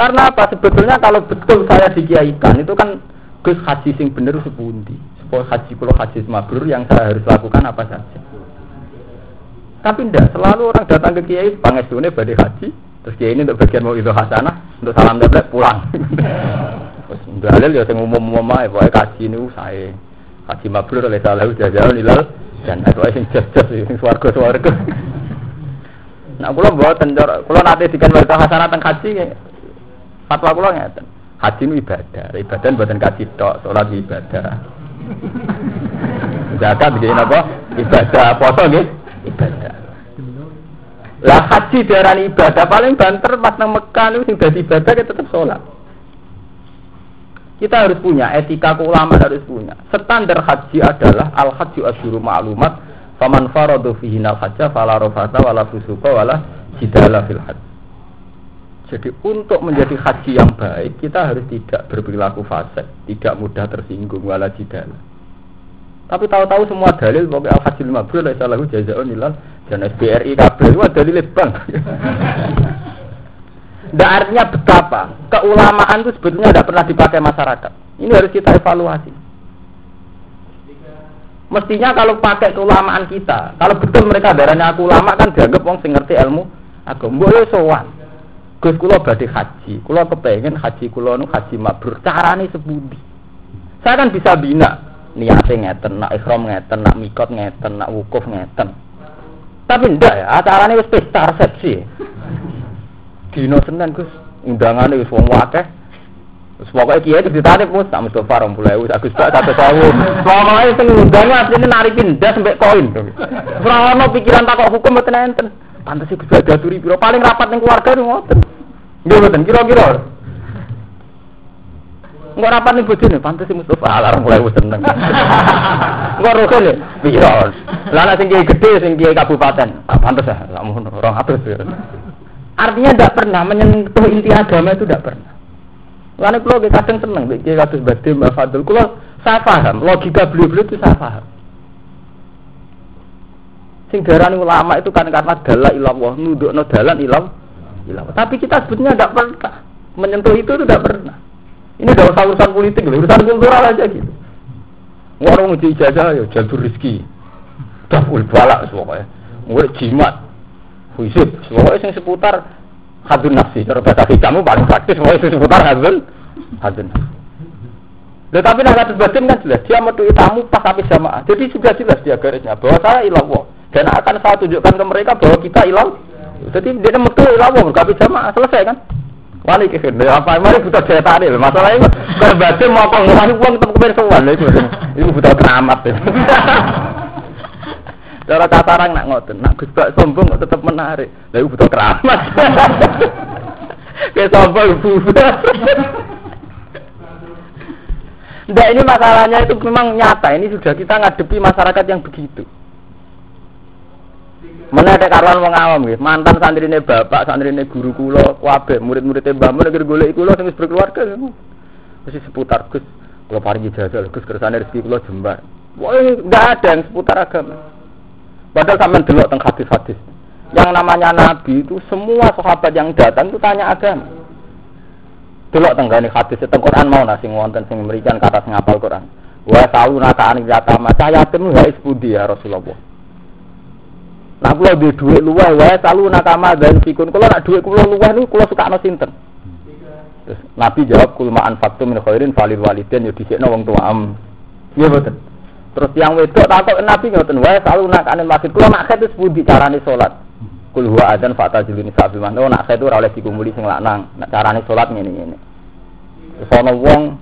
Karena apa? Sebetulnya kalau betul saya dikiaikan itu kan Gus haji sing bener sepundi. Haji kalau haji mabrur yang saya harus lakukan apa saja. Tapi tidak, selalu orang datang ke kiai pangestune badai haji, terus kiai ini untuk bagian mau itu hasanah, untuk salam template pulang. Terus dalil ya saya umum-umum ae, pokoke kaji ini saya. Haji mabrur oleh salah udah jalan ilal dan aku sing jas-jas sing swarga-swarga. Nah, kula mboten kula nate dikan wa hasanah teng haji fatwa kula ngeten. Haji itu ibadah, ibadah buatan kaji tok, sholat ibadah. Zakat nggih napa? Ibadah, puasa nggih ibadah. Lah haji diarani ibadah paling banter pas nang Mekah niku sing dadi ibadah tetep sholat. Kita harus punya etika keulamaan harus punya. Standar haji adalah al haji asyuru ma'lumat. Faman faradu fihi al hajja fala rafata wala fusuqa wala jidala fil hajj. Jadi untuk menjadi haji yang baik kita harus tidak berperilaku fasik, tidak mudah tersinggung wala jidala. Tapi tahu-tahu semua dalil bahwa al haji lima bulan salahu jazaun ilal dan SBRI kabel itu dalil bank. Tidak artinya betapa keulamaan itu sebetulnya tidak pernah dipakai masyarakat. Ini harus kita evaluasi. Mestinya kalau pakai keulamaan kita, kalau betul mereka darahnya aku ulama kan dianggap wong sing ngerti ilmu agama. Boleh sowan. Gus kula badhe haji, kula kepengen haji kula nu haji mabrur. Carane sepundi? Saya kan bisa bina niatnya ngeten, nak ikhram ngeten, nak mikot ngeten, nak wukuf ngeten. Tapi ndak ya, acarane wis pesta resepsi. Dino Senin Gus, undangan wis wong akeh. Wis pokoke kiai itu ditarik Mus, tak Mustofa 20.000, Agus Bak 100.000. Pokoke sing undange asline narikin ndas sampai koin. Ora ono pikiran takok hukum mboten enten. Pantes Gus Bak daturi piro paling rapat ning keluarga ngoten. Nggih mboten kira-kira. Enggak rapat nih bojone, pantes Mustafa alarm mulai wis seneng. Enggak rukun ya. Piye? Lah nek sing gede sing kabupaten, ah, pantes ya, lamun 200 ya. Artinya tidak pernah menyentuh inti agama itu tidak pernah. Lalu kalau kita kadang seneng, bikin kasus badim, mbak Fadul. Kalau saya paham, logika beliau-beliau itu saya paham. Sing darani ulama itu kan karena dalah ilallah, no dalan ilam ilallah. Tapi kita sebetulnya tidak pernah menyentuh itu tidak pernah. Ini tidak usah urusan politik, urusan kultural aja gitu. Warung uji ijazah ya jalur rezeki. Dapul balak semuanya. Murid jimat. Huisib. Semuanya yang seputar hadun nafsi. Cara bahasa kamu paling praktis. Semuanya yang seputar hadun. Hadun nafsi. Loh, tapi kasus batin kan jelas. Dia metu tamu pas habis jamaah. Jadi sudah jelas dia garisnya. Bahwa saya ilallah. Dan akan saya tunjukkan ke mereka bahwa kita ilallah. Jadi dia metu ilallah. Berkabis jamaah. Selesai kan? Wali kifir, apa mari butuh daya tarik. Masalahnya kalau batin mau pengeluaran uang tetap kebersuan itu, itu butuh keramat. Cara katarang nak ngoten, nak Gus sombong tetap menarik. Lah butuh keramat. Kayak sombong. Nggak ini masalahnya itu memang nyata. Ini sudah kita ngadepi masyarakat yang begitu. Mana ada karuan wong awam gitu. Mantan santri ini bapak, santri ini guru kulo, wabe, murid-muridnya mbah mun agar golek kulo sing berkeluarga. Mesti seputar Gus. Kulo paringi jasa Gus kersane rezeki kulo jembar. Wah, enggak ada yang seputar agama. Padahal sampean delok teng hadis-hadis. Yang namanya nabi itu semua sahabat yang datang itu tanya agama. Delok teng gane hadis teng Quran mau nasi wonten sing memberikan kata sing apal Quran. Wa sauna ka anik yatama saya yatim isbudi ya Rasulullah. Nah kula duwe dhuwit luweh wae salu nakama dan fikun. Kula nak dhuwit kula luweh niku kula sukakno sinten? Terus Nabi jawab kul ma'an faktu min khairin falil walidin yo dhisikno wong tuam. Iya betul. Terus yang wedok takut Nabi ngoten wae salu nakane masjid. Kula nak khet sepundi carane salat. Kul huwa adzan fatajiluni sabil man. Oh nak khet ora oleh dikumpuli sing lanang. Nak carane salat ngene-ngene. Terus ana wong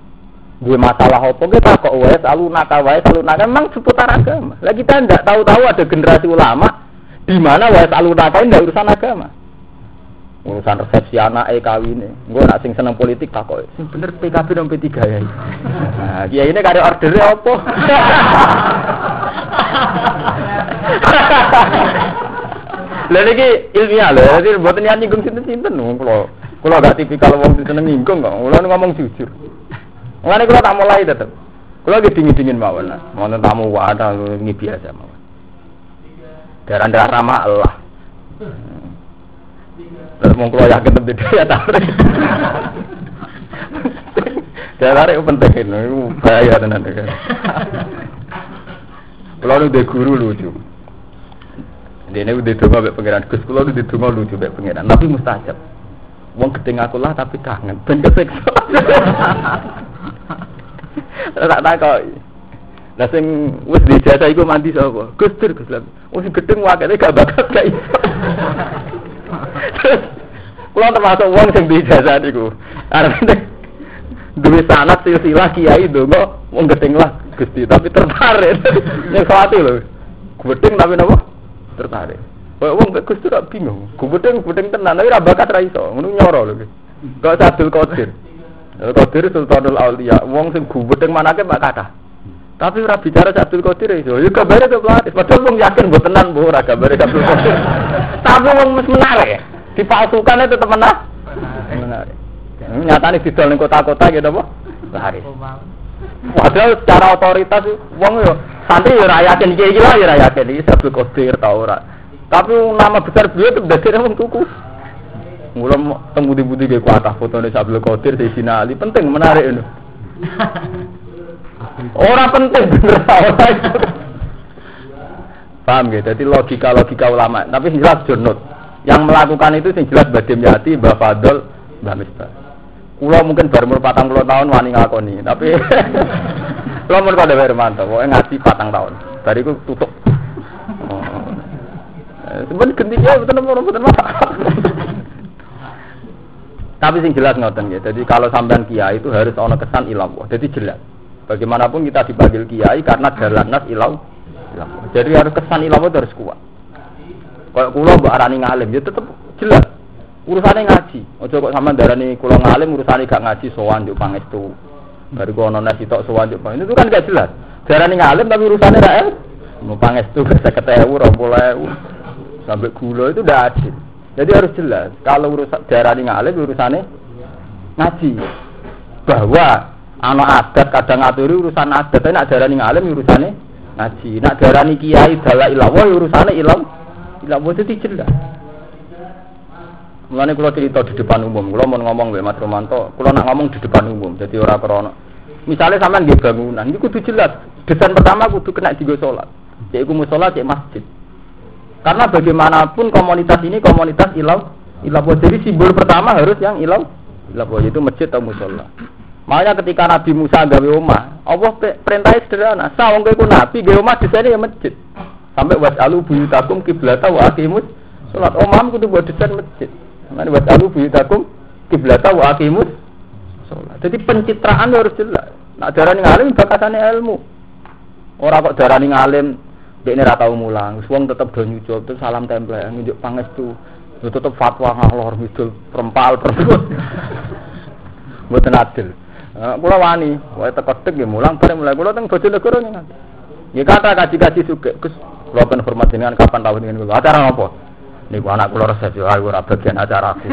duwe masalah apa kita kok wae salu naka wae salu naka memang seputar agama. Lah kita ndak tahu-tahu ada generasi ulama di mana wae aluna kae ndak urusan agama. Urusan resepsi anak eh kawin Gue nak sing seneng politik tak kok. Sing bener PKB dan P3 ya. Nah, kiai ini kare order apa? Lha niki ilmiah lho, jadi mboten niat nyinggung sinten-sinten kula. Kula gak tipikal wong seneng nyinggung kok. Kula ngomong jujur. Mulane kula tak mulai tetep. Kula ge dingin-dingin mawon. Wonten tamu wadah ini biasa mawon. Darah darah ramah Allah. Terus mau keluar yakin lebih dia tarik. Dia tarik penting itu bahaya tenan. Kalau udah guru lucu. Dia ini udah dengar mbak pangeran Gus, kalau udah dengar lucu mbak pangeran. Tapi mustajab. Wong gedeng aku lah tapi kangen. Ben keseksa. Tak tak kok. Lah sing wis dijasa iku mandi sapa? Gus Dur Gus Lam. Wis gedeng wakene gak gak iso. Kulo termasuk wong sing dijasa niku. Arep duwe sanat silsilah kiai donga wong gedeng lah Gusti tapi tertarik. Nek sawati lho. Gedeng tapi napa? Tertarik. Kok wong Gus Dur bingung. Gedeng gedeng tenan tapi ra bakat ra iso. Ngono nyoro lho. Kok Abdul Qadir. Qadir Sultanul Auliya. Wong sing gubedeng manake mak kathah. Tapi ora bicara Abdul Qadir itu. Ya kabare ke pelatih. Padahal wong yakin mbok tenan mbok ora kabare Abdul Qadir. Tapi wong mes menarik. Dipalsukan itu tetep menah. Menarik. Nyatane didol ning kota-kota gitu apa? Laris. Padahal secara otoritas wong yo santri yo ra yakin iki iki lah yo yakin iki Abdul Qadir ta ora. Tapi nama besar beliau itu dari wong tuku. Mulai temu di budi gue kuatah foto nih Abdul Qadir di Ali penting menarik ini. Orang penting bener Paham gitu? Jadi logika-logika ulama. Tapi jelas jurnut. Yang melakukan itu sing jelas Badim Yati, Mbak Fadol, Mbak Misbah. Kulo mungkin baru umur patang puluh tahun wani ngakoni, tapi kulo mau kode baru mantap, pokoknya ngaji patang tahun. Dari itu tutup. Oh. Sebenarnya gentiknya betul betul betul Tapi sing jelas ngoten ya. Jadi kalau sampean kiai itu harus ono kesan ilah. Jadi jelas. Bagaimanapun kita dipanggil kiai karena jalan nas ilau. Jadi harus kesan ilau itu harus kuat. Kalau kulo mbak arani ngalim, ya tetap jelas. Urusannya ngaji. Ojo kok sama darani kulo ngalim urusannya gak ngaji sowan juk pangestu. Baru ku ono nasi tok sewajuk. Itu kan gak jelas. Darani ngalim tapi urusannya ra Mau pangestu bisa ketemu rompol sampai gula itu udah adil. Jadi harus jelas. Kalau urusan darani ngalim urusannya ngaji. Bahwa anak adat kadang ngaturi urusan adat, tapi nak darani ngalim urusannya ngaji. Nak darani kiai dala ilawo urusannya ilam ilawo itu jelas. Mulane kula cerita di depan umum, kula mau ngomong mbek Mas Romanto, kula nak ngomong di depan umum, jadi ora krana. Misalnya sampean nggih bangunan, ini kudu jelas. Desain pertama kudu kena digo salat. Yaiku musola cek masjid. Karena bagaimanapun komunitas ini komunitas ilau ilau jadi simbol pertama harus yang ilau ilau itu masjid atau musola. Makanya ketika Nabi Musa gawe omah, Allah perintahnya sederhana. Sawang kowe nabi gawe omah desainnya ya masjid. Sampai buat alu buyutakum kiblata wa akimus salat omah kudu buat desain masjid. Mana buat alu buyutakum kiblata wa akimus salat. Jadi pencitraan harus jelas. Nak darani ngalim bakatane ilmu. Orang kok darani ngalim Dek ini ratau mulang, wong tetep do nyucup, terus salam tempel, ngunjuk pangestu, itu tetep fatwa ngalor ngidul perempal perempal. Mboten adil. Kula wani, wae teko tek nggih mulang bareng mulai kula teng Bojonegoro ning. Nggih kata kaji-kaji suge, Gus, kula ben hormat jenengan kapan tahun ini kula. Acara napa? Niku anak kula resep yo ayo ora bagian acaraku.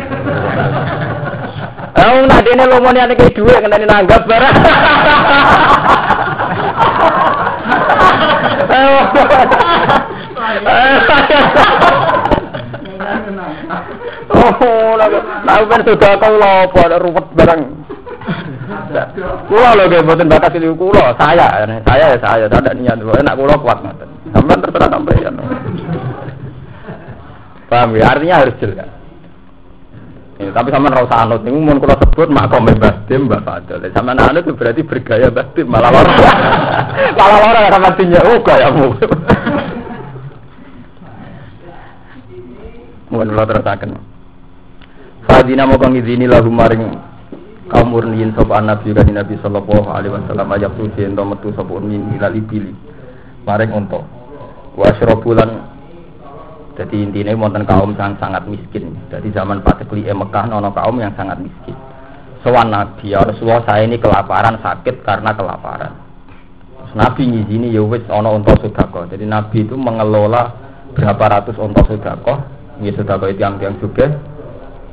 Eh nak dene lomone ane ke dhuwit ngenteni nanggap barang. Oh, nah, ben sudah kau lopo ruwet barang. Kulo lho nggih mboten bakat itu kulo, saya, saya ya saya, tidak niat enak kulo kuat ngoten. Sampeyan terserah sampeyan. Paham ya? Artinya harus jelas. Ya, tapi sama rasa anut ini mau kalau sebut makom Mbah Dim Mbah Fadil. Sama anut itu berarti bergaya Mbah malah lor. malah lor sama tinya oh gayamu. Mohon kalau terusakan. Fadina mau kang izini lahu maring kaum murniin sapa nabi kan Nabi sallallahu alaihi wasallam ajak tuh ento metu sapa min ilal ibili. Maring untuk wa syrobulan jadi intinya wonten kaum yang sangat miskin. Jadi zaman Patekli Mekah nono kaum yang sangat miskin. Sowan Nabi ya Rasulullah saya ini kelaparan sakit karena kelaparan. Terus Nabi ngizini ya wis ono unta sedekah. Jadi Nabi itu mengelola berapa ratus unta sedekah. Ini sedekah itu yang yang juga.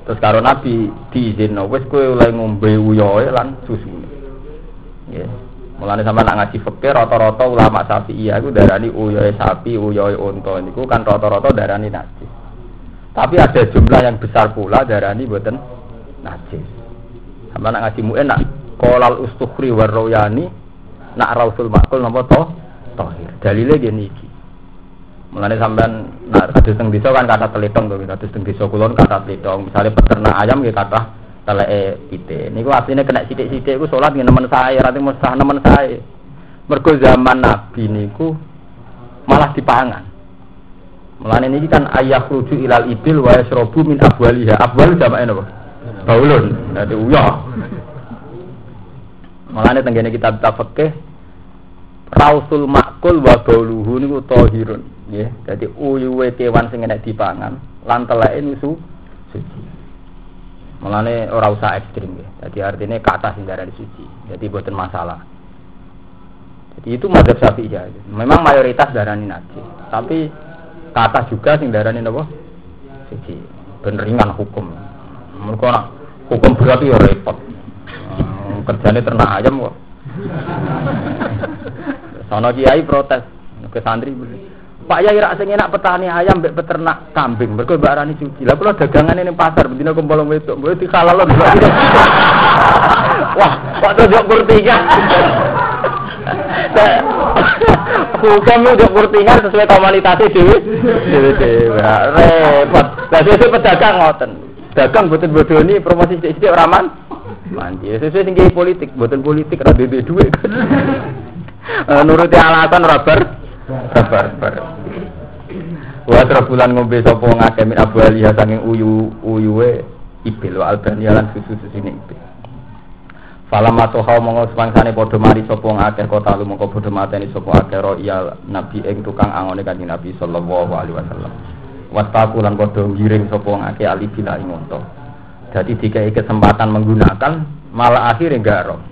Terus karo Nabi diizin wis kowe oleh ngombe uyoe lan susu. Ya. Mulane sama nak ngaji fikih rata-rata ulama Syafi'iyah darani uyoe sapi, uyoe unta niku kan rata-rata darani najis. Tapi ada jumlah yang besar pula darani mboten najis. Sama nak ngaji mu'en nak kolal ustukhri warroyani nak rausul makul napa to tohir. Dalile gini. Mulane sampean nak kados teng desa kan kata telitong to, kados teng desa kulon kata telitong. Misalnya peternak ayam nggih kata teleke pite. Niku asline kena sithik-sithik iku salat nggih nemen saya, rati mustah nemen saya. Mergo zaman Nabi niku malah dipangan. Mulane niki kan ayah ruju ilal ibil wa yasrabu min abwaliha. Abwal jamake napa? Baulun. Dadi uyah. Mulane tenggene kitab fikih Rausul makul wa bauluhu niku tahirun, nggih. Dadi uyuwe kewan sing enek dipangan lan teleke nusu suci. Mulane ora usah ekstrim ya. Jadi artinya kata sing darani suci. Jadi buatan masalah. Jadi itu mazhab Syafi'i ya. Memang mayoritas darani najis. Tapi kata juga sing darani napa? Suci. Ben ringan hukum. Mergo hukum berarti ya repot. Kerjane ternak ayam kok. Sono kiai protes ke santri Pak Yai rak sing enak petani ayam mbek peternak kambing. Mergo mbak Rani suci. Lah kula dagangan ning pasar bendina kumpul wedok. Mbok dikalalon. Wah, kok tunjuk kurtingan. Hukum itu kurtingan sesuai komunitasnya dewi. Dewi dewi. Repot. Lah sesuai pedagang ngoten. Dagang boten bodoni promosi sithik-sithik ora man. Mandi sesuai tinggi politik, boten politik ora duwe duit. Nuruti alasan ora bar. Bar bar. Wa bulan ngombe sapa ngake min abu aliha sanging uyu uyuwe ibil wa albani lan susu sini ibil. Falam matoha monggo semangsane padha mari sapa ngakeh kota lu mongko padha mateni sapa akeh ro iya nabi ing tukang angone kanjeng Nabi sallallahu alaihi wasallam. Wastaku lan padha ngiring sapa ngakeh ali bila ing unta. Jadi dikai kesempatan menggunakan malah akhirnya roh.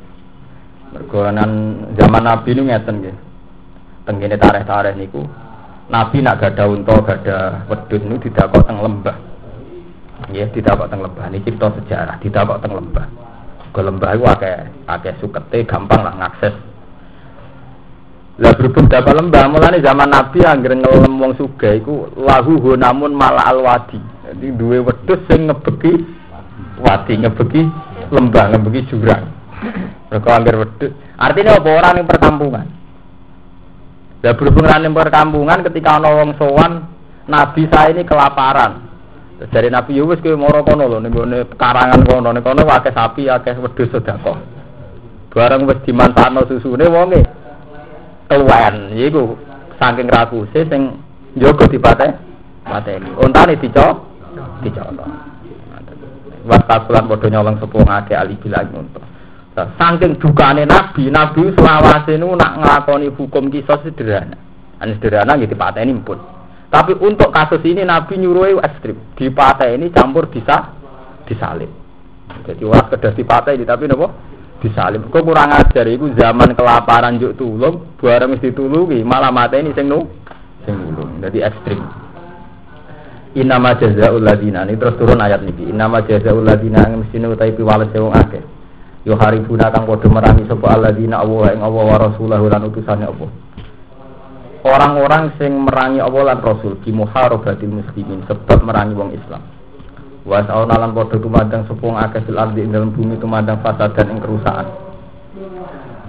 Mergonan zaman Nabi ini ngeten nggih. Tenggene tareh-tareh niku Nabi nak gada unta, gada wedhus niku didakok teng lembah. Nggih, didakok teng lembah. Ini cerita sejarah, didakok teng lembah. Ke lembah iku akeh akeh sukete gampang lah ngakses. Lah berhubung dapat lembah, mulane zaman Nabi anggere ngelem wong sugih iku lahu namun malah alwadi. Jadi duwe wedhus sing ngebeki wadi, ngebeki lembah, ngebeki jurang. Mereka hampir wedus. Artinya apa orang yang perkampungan? Ya berhubung yang perkampungan ketika ana sowan Nabi saya ini kelaparan. Dari Nabi Yunus ke moro kono lho ning karangan kono ning kono akeh sapi akeh wedhus sedekah. Bareng wis dimanfaatno susune wonge tuwen iku saking rakuse sing njogo dipate mateni. Ontane dicok dicok. Waktu bulan padha nyolong sepuh ngake ali bilang untuk. Saking dukane Nabi, Nabi selawase nu nak nglakoni hukum kisah sederhana. Ane sederhana gitu ini pun. Tapi untuk kasus ini Nabi nyuruh ekstrim. ini campur bisa disalib. Jadi orang sekedar ini tapi nopo disalib. Kok kurang ajar itu zaman kelaparan juk tulung, barang mesti tulungi malah ini sing nu sing nulung. Jadi ekstrim. Inama jazaul ladina ini terus turun ayat niki. Inama jazaul ladina mesti utai piwales wong akeh yo haribuna kang padha merangi sapa alladzina Allah ing Allah wa rasulahu lan utusane Allah orang-orang sing merangi Allah lan Rasul di muharabatil muslimin sebab merangi wong Islam. Wa sauna lan padha tumandang sapa akeh fil ardi ing dalam bumi tumandang fasad dan ing kerusakan.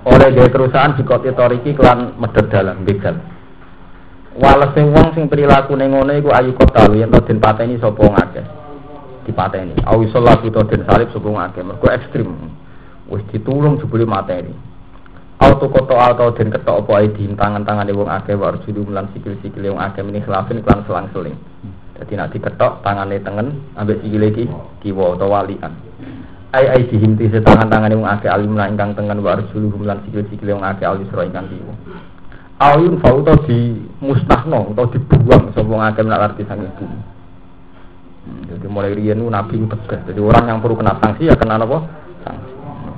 Oleh gaya kerusakan di kota toriki kelan medhot dalam begal. Walese wong sing perilaku ngono iku ayu kota yen den pateni sapa ngakeh dipateni. Awi salat utawa den salib sapa ngakeh mergo ekstrim wis ditulung jebule materi auto koto atau den ketok apa ae di tangan-tangan wong akeh wa arjulu lan sikil-sikil wong akeh meni khilafin klan selang-seling dadi nek diketok tangane tengen ambek sikile iki kiwa utawa walian ai ai dihimti tangan-tangane wong akeh alim lan ingkang tengen wa arjulu lan sikil-sikil wong akeh alisra ingkang kiwa Ayun fauto di musnahno atau dibuang sapa akeh nak arti sang ibu. Hmm, jadi mulai riyen nabi tegas. Jadi orang yang perlu kena sanksi ya kena apa?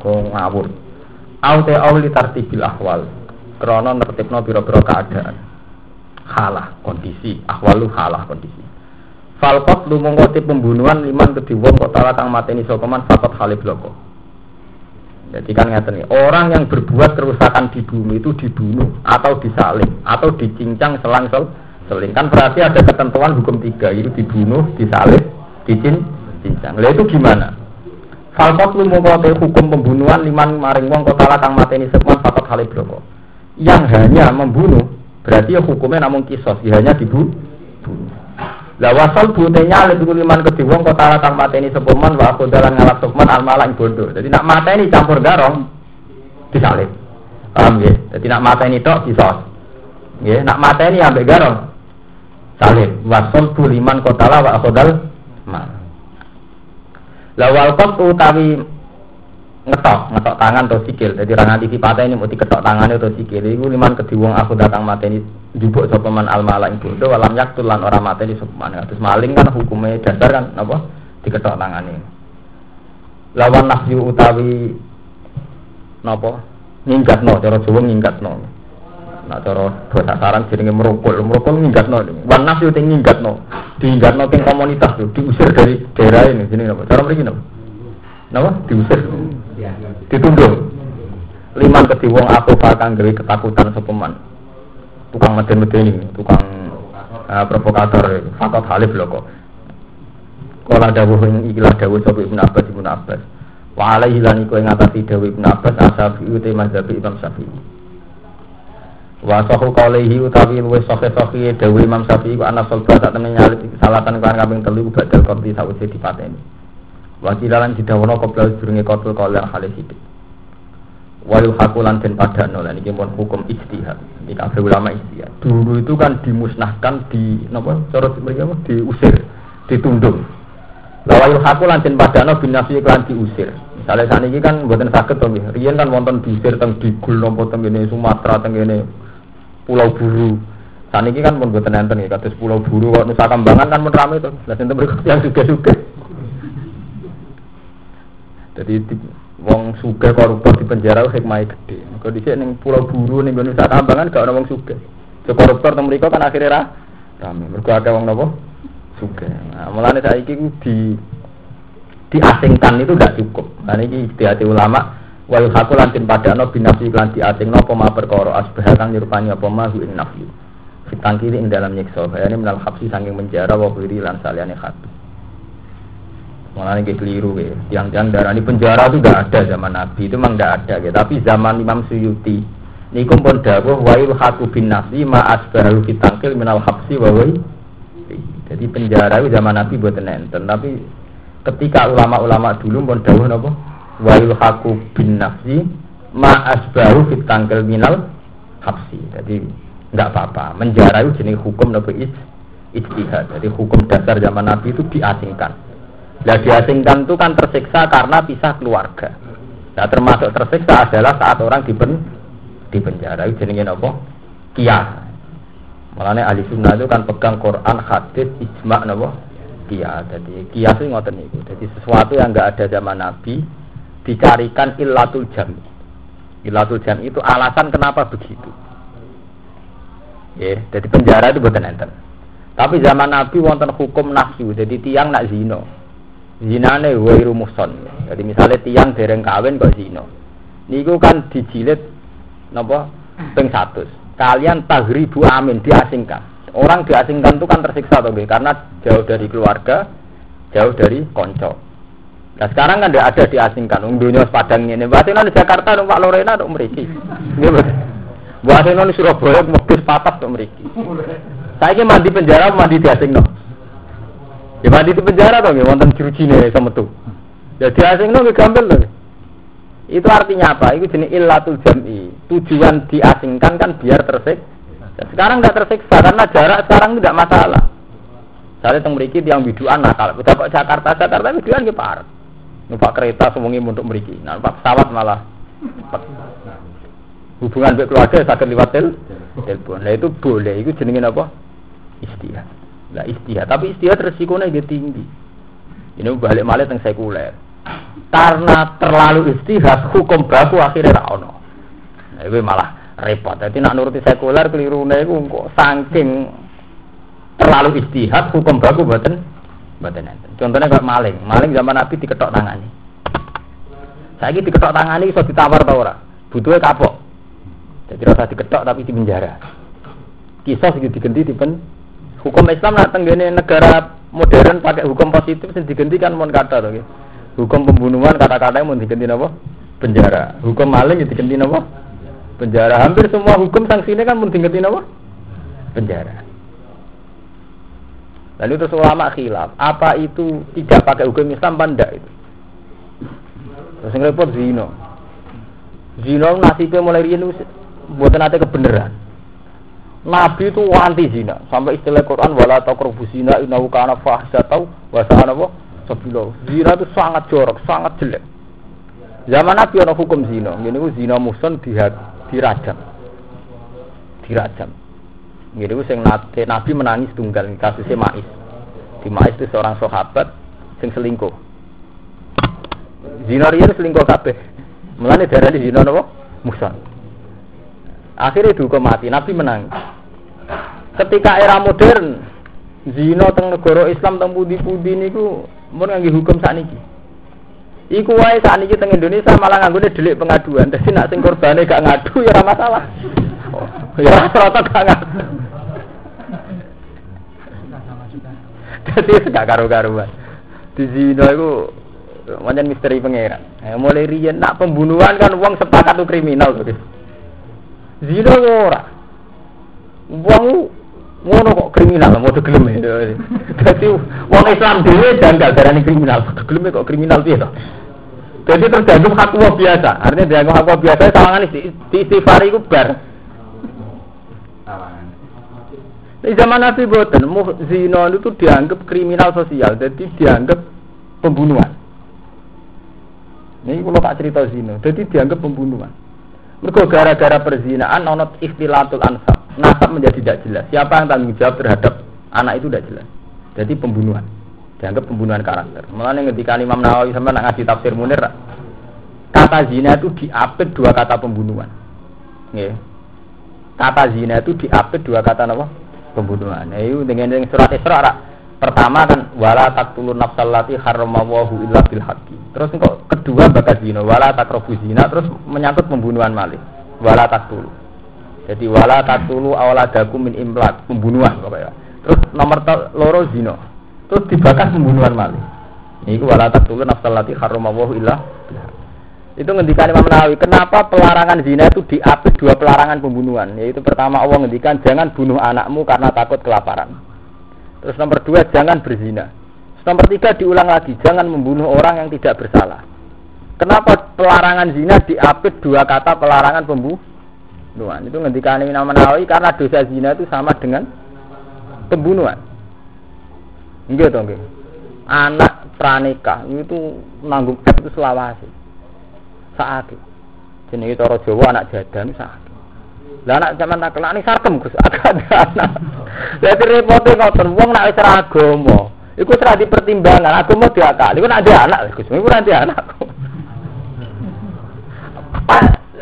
Kok ngawur. Au te au li tartibil ahwal. Krana nertibno pira-pira keadaan. Halah kondisi. Ahwalu halah kondisi. Falqat lumangka pembunuhan liman kedhi wong kok tala kang mateni sapa man fakot halib loko. Jadi kan ngeten nih, orang yang berbuat kerusakan di bumi itu dibunuh atau disalib atau dicincang selang sel seling. Kan berarti ada ketentuan hukum tiga itu dibunuh, disalib, dicincang. Lalu itu gimana? Falkot lu mau hukum pembunuhan liman maring wong kota kang mateni sekman fakot halib bloko. Yang hanya membunuh berarti ya hukumnya namun kisos, ya hanya dibunuh. Lah wasal butenya dulu liman kedhi wong kota kang mateni sepeman wa aku dalan ngalap sukman al malang bodoh. Jadi nak mateni campur garong disalib. Paham ya? Jadi nak mateni tok kisos. Ya, nak mateni ambek garong salib. Wasal bu liman kota wa aku dal Lawal kot utawi ngetok, ngetok tangan atau sikil. Jadi orang anti patah ini mau diketok tangannya atau sikil. Iku liman kediwong aku datang mata ini jubuk sopeman al malang bodoh walam yaktul lan mata ini sopeman. Terus maling kan hukumnya dasar kan apa? Diketok tangannya. Lawan nafyu utawi nopo ngingkat no, cara Jawa ngingkat no. Nah cara bahasa saran jenenge merukul, merukul nginggatno. Wan nafsu ting nginggatno. Diinggatno teng komunitas tuh, diusir dari daerah ini jenenge apa? Cara mriki napa? Napa? Diusir. Ditunduk. Liman kedhi wong aku bakal gawe ketakutan sepeman. Tukang meden-medeni, tukang uh, provokator, fakot halif lho kok. Kala dawuh ing ikilah dawuh sapa Ibnu Abbas Ibnu Abbas. Wa alaihi lan iku ing ngatasi dawuh Ibnu Abbas asabi uti mazhab Imam Syafi'i. Wa sahu qalihi utawi luwih sahih-sahih dawuh Imam Syafi'i ku ana sulba sak temen nyalip salatan kan kaping telu badal qatli sawise dipateni. Wa kilalan didawono qoblal durunge qatl qala halis hidup. Wa yuhaqulan den padano lan iki pun hukum ijtihad. Iki kabeh ulama ijtihad. Dulu itu kan dimusnahkan di napa cara mereka apa diusir, ditunduk. La wa yuhaqulan den padano binasi lan diusir. Misalnya saat ini kan buatan sakit tuh, Rian kan wonten diusir teng digul nopo teng ini Sumatera teng ini Pulau Buru. Saat ini kan pun buatan enten ya, kados Pulau Buru kok Nusa Kambangan kan pun tuh. Lah enten berikut yang juga. Jadi wong suge koruptor di penjara hikmahnya gede. Kalau di sini pulau buru nih gue nusa tambangan gak ada wong suge. So koruptor temu kan akhirnya ra rame. Mereka ada wong nopo suge. Nah, mulane saiki di diasingkan itu gak cukup. Nah ini hati ulama wal hakul lantin padano binafsi lan diasingno apa ma perkara asbah kang nyerupani apa ma ing nafsi. Fitangkiri ing dalam nyiksa. Ini menal habsi saking penjara wa lan saliyane hati. Malah ini keliru ya. Yang yang ini penjara itu tidak ada zaman Nabi itu memang tidak ada ya. Tapi zaman Imam Suyuti ini kumpul dawuh wail hatu bin nasi ma asbaru fitangkil minal habsi wa Jadi penjara itu zaman Nabi buat nenten. Tapi ketika ulama-ulama dulu pun napa? Wail haku bin nafsi ma asbaru fitangkil minal habsi. Jadi tidak apa-apa. Menjara itu jenis hukum napa ijtihad. Jadi hukum dasar zaman Nabi itu diasingkan. Nah diasingkan itu kan tersiksa karena pisah keluarga. Nah termasuk tersiksa adalah saat orang di, pen, di penjara. Itu jenengin apa? Kias. Makanya ahli sunnah itu kan pegang Quran, hadis, ijma, apa? Kias. Jadi kias itu ngoten itu. Jadi sesuatu yang enggak ada zaman Nabi dicarikan illatul jam. Illatul jam itu alasan kenapa begitu. Ya, jadi penjara itu bukan enten. Tapi zaman Nabi wonten hukum nafsu, jadi tiang nak zino zinane wairu muhson. Jadi misalnya tiang dereng kawin kok zina. Niku kan dijilid napa ping 100. Kalian tagribu amin diasingkan. Orang diasingkan itu kan tersiksa toh karena jauh dari keluarga, jauh dari konco. Nah sekarang kan tidak ada diasingkan. Ung dunia padang ini. Bahasa di Jakarta, numpak Lorena, untuk meriki. Bahasa di Surabaya, mobil papat untuk meriki. Saya ini mandi penjara, mandi diasingkan. Ya mati di penjara dong ya, wonten nih sama tuh. Ya asing nggak gampang loh. Itu artinya apa? Itu jenis illatul jam'i. Tujuan diasingkan kan biar tersiksa. Sekarang nggak tersiksa karena jarak sekarang tidak masalah. Saya teng mriki yang biduan nakal. Udah Pak Jakarta, Jakarta biduan ki par. Numpak kereta semuanya untuk mriki. Nah, numpak pesawat malah hubungan dengan keluarga sakit lewat telepon. Nah itu boleh. Itu jenengin apa? Istihad. Lah istihad, tapi istihad resikonya dia tinggi. Ini balik malah yang sekuler. Karena terlalu istihad, hukum baku akhirnya ra. Nah, itu malah repot. Jadi nak nuruti sekuler keliru nih, kok saking terlalu istihad, hukum baku buatan buatan enten. Contohnya kayak maling, maling zaman Nabi diketok tangan Saya ini diketok ini bisa ditawar tau ora? Butuhnya kapok. Jadi rasa diketok tapi di penjara. Kisah segitu diganti di pen Hukum Islam nak tenggene negara modern pakai hukum positif sing diganti kan mon kata to Hukum pembunuhan kata-kata mau diganti napa? Penjara. Hukum maling diganti napa? Penjara. Hampir semua hukum sanksinya kan mau diganti napa? Penjara. Lalu terus ulama khilaf, apa itu tidak pakai hukum Islam apa itu? Terus repot zino. Zino nasibnya mulai riyen buat nanti kebenaran. Nabi itu anti zina. Sampai istilah Quran wala taqrabu zina innahu kana fahsyatan wa sa'a apa? Sabila. Zina itu sangat jorok, sangat jelek. Zaman Nabi ada hukum zina. Ini ku zina muson dirajam. Dirajam. Ku sing Nabi menangis tunggal kasusnya Mais. Di Mais itu seorang sahabat sing selingkuh. Zina riyen selingkuh kabeh. Mulane darani zina napa? Muson. Akhirnya dihukum mati. Nabi menang. Ketika era modern, zina teng negara Islam teng pudi-pudi niku mun ngangge hukum sakniki. Iku wae sakniki teng Indonesia malah nganggone delik pengaduan. Dadi nak sing korbane gak ngadu ya ora masalah. Ya rata gak ngadu. Dadi gak karo-karuan. Di zina iku Wajan misteri pangeran. Eh, mulai riyen nak pembunuhan kan uang sepakat tuh kriminal tuh. Zina ora. Wong ngono kok kriminal mau gelem ya. Dadi wong Islam dhewe janggal darani kriminal. Gelem kok kriminal piye to? Jadi terjadi hak biasa. Artinya dianggap hak biasa sawangan istighfar iku bar. Di zaman Nabi boten, zina itu dianggap kriminal sosial, jadi dianggap pembunuhan. Ini kalau tak cerita zina, jadi dianggap pembunuhan. Mereka gara-gara perzinaan nonot istilatul ansab. Nasab menjadi tidak jelas. Siapa yang tanggung jawab terhadap anak itu tidak jelas. Jadi pembunuhan. Dianggap pembunuhan karakter. Mulanya ketika Imam Nawawi sama nak ngaji tafsir Munir kata zina itu diapit dua kata pembunuhan. Nggih. Kata zina itu diapit dua kata apa? Pembunuhan. Nah, itu dengan surat Isra Pertama kan wala taqtulun nafsal lati harramawahu illa bil haqqi. Terus kok kedua bakat zina wala taqrabu zina terus menyangkut pembunuhan malih. Wala taqtulu. Jadi wala taqtulu awladakum min imlak, pembunuhan pokoknya. Terus nomor loro zina. Terus dibakar pembunuhan malih. Ini wala taqtulun nafsal lati harramawahu illa itu ngendikan Imam Nawawi, kenapa pelarangan zina itu diapit dua pelarangan pembunuhan? Yaitu pertama Allah ngendikan jangan bunuh anakmu karena takut kelaparan. Terus nomor dua, jangan berzina. Terus nomor tiga, diulang lagi, jangan membunuh orang yang tidak bersalah. Kenapa pelarangan zina diapit dua kata pelarangan pembunuhan? Itu ngendikan nama Nawawi karena dosa zina itu sama dengan pembunuhan. Enggak dong. Anak pranikah itu nanggung itu selawasi. Saat. Jenenge cara Jawa anak jadan saat lah anak zaman nak kelani sarkem Gus, anak. Jadi repotnya ngoten wong nak wis agama. Iku serah dipertimbangkan, agama diakali. Iku nak ada anak Gus, iku nanti anak.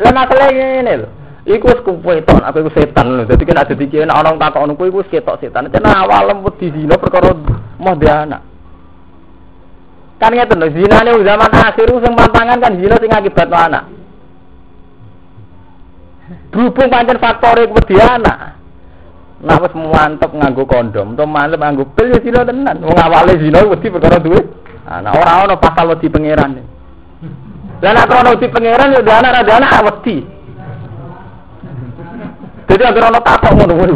Lah masalah ngene lho. Iku wis kuweton, aku iku setan lho. Dadi kan ada dikene ana takon kowe iku wis ketok setan. Cenah awalem wedi zina perkara mau dia anak. Kan ngeten lho, zinane zaman akhir sing pantangan kan zina sing akibatno anak. Berhubung pancen faktore wedi anak. Nah wis mantep nganggo kondom, to mantep nganggo pil ya sira tenan. Wong awale zina wedi perkara duwe anak. Ora ana pasal wedi pangeran. Lah nek ana wedi pangeran ya anak ra anak wedi. Jadi agar ana takok ngono kuwi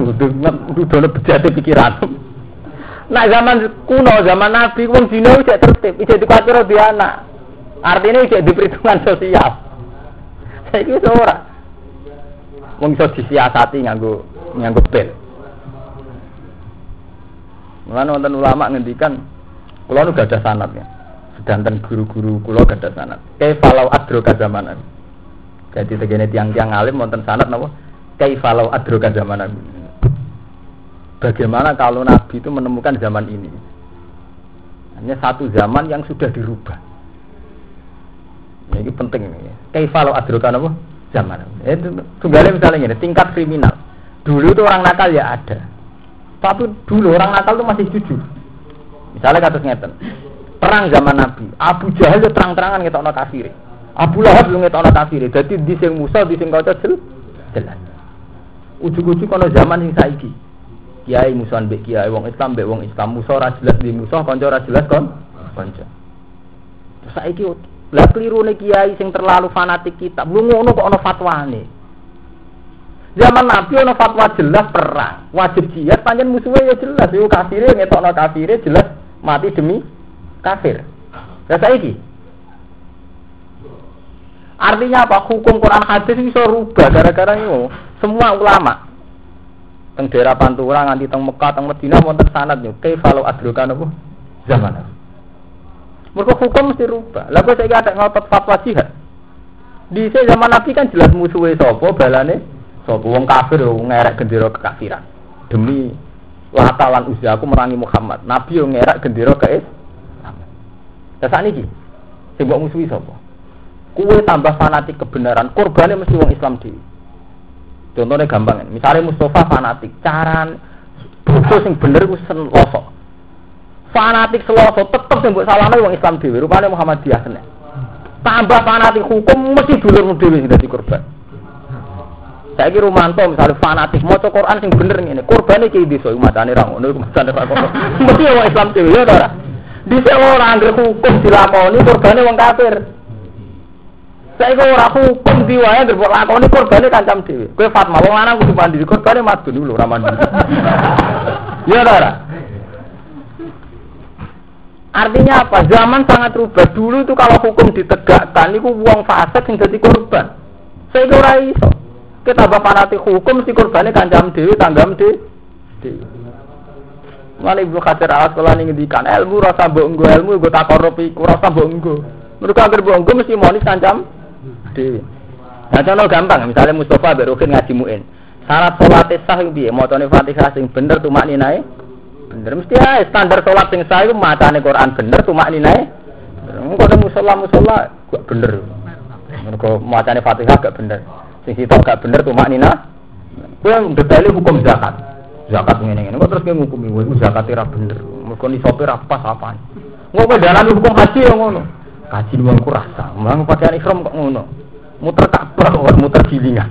dudono bejate pikiran. Nah zaman kuno, zaman Nabi wong zina wis tertib, wis dikuatir di anak. Artinya wis diperhitungan sosial. Saiki wis ora wong iso disiasati nganggo nganggo bel. Mulane wonten ulama ngendikan kula nu gadah sanatnya. Sedanten guru-guru kula gadah sanat. Kaifalau adro zamanan. Jadi tegene tiang-tiang alim wonten sanat napa? Kaifalau adro zamanan. Bagaimana kalau Nabi itu menemukan zaman ini? Hanya satu zaman yang sudah dirubah. Ini penting ini. Kaifalau adro apa? zaman. Itu tunggalnya misalnya ini tingkat kriminal. Dulu itu orang nakal ya ada. Tapi dulu orang nakal itu masih jujur. Misalnya kata ngeten. Perang zaman Nabi, Abu Jahal itu terang-terangan ngetokno kafir. Abu Lahab lu ngetokno kafir. Jadi di sing Musa, di sing kaca jelas. Ujuk-ujuk zaman sing saiki. Kiai musuhan mbek kiai wong Islam mbek wong Islam Musa ora jelas di Musa, kanca ora jelas kon kanca. Terus saiki lah nih kiai sing terlalu fanatik kita. Lu ngono kok ana fatwane. Zaman Nabi ana fatwa jelas perang, wajib jihad panjen musuhnya ya jelas, yo kafire ngetokno kafire jelas mati demi kafir. Ya saiki. Artinya apa? Hukum Quran hadis bisa rubah gara-gara itu. Semua ulama teng daerah Pantura nganti teng Mekah teng Madinah wonten sanad yo kaifalu adrokan apa zaman. Mereka hukum mesti rubah. Lalu saya ada ngotot fatwa jihad. Di zaman Nabi kan jelas musuhnya sopo, balane sopo. Wong kafir, wong ngerek gendera kekafiran. Demi latalan usia aku merangi Muhammad. Nabi yang ngerek gendera ke Islam. Dasar ini, sing mbok musuhi sopo. Kue tambah fanatik kebenaran, korbannya mesti wong Islam di. Contohnya gampang, misalnya Mustafa fanatik, caran bodoh sing bener ku sen losok fanatik seloso tetep sing mbok salahno wong Islam dhewe rupane Muhammadiyah kena tambah fanatik hukum mesti dulur dhewe sing dadi korban. Kira Romanto misalnya fanatik mau Quran sing bener ini korbannya kayak di soal matane ra ngono matane ra mesti wong Islam dhewe ya ora? Di ora anggere hukum dilakoni korbannya wong kafir saya kira ora hukum diwae anggere lakoni korbannya kancam dhewe kowe Fatma wong lanang kudu mandi korbannya madun lho ra mandi ya ora Artinya apa? Zaman sangat rubah. Dulu itu kalau hukum ditegakkan, itu uang fase yang jadi korban. Saya kira iso. Kita tambah fanatik hukum si korbannya kancam dewi, tanggam dewi. Mana ibu khatir alat sekolah ini ngendikan ilmu rasa bonggo ilmu gue tak korup iku rasa bonggo. Mereka bonggo mesti monis kancam dewi. Nah contoh gampang, misalnya Mustafa berukin ngaji muin. Syarat sholat sah yang mau fatihah sing bener tuh makni naik bener mesti ya standar sholat sing saya macane Quran bener cuma ini naik kok ada musola musola gak bener Mergo macane Fatihah gak bener. Sing sitok gak bener tuh maknina. Kowe detaile hukum zakat. Zakat ngene ngene kok terus kowe ngukumi kowe zakat ora bener. Mergo ni sopir apa pas apane. Ngopo dalan hukum haji yo ngono. Kaji wong ku rasa. Mang pakaian kok ngono. Muter Ka'bah kok muter gilingan.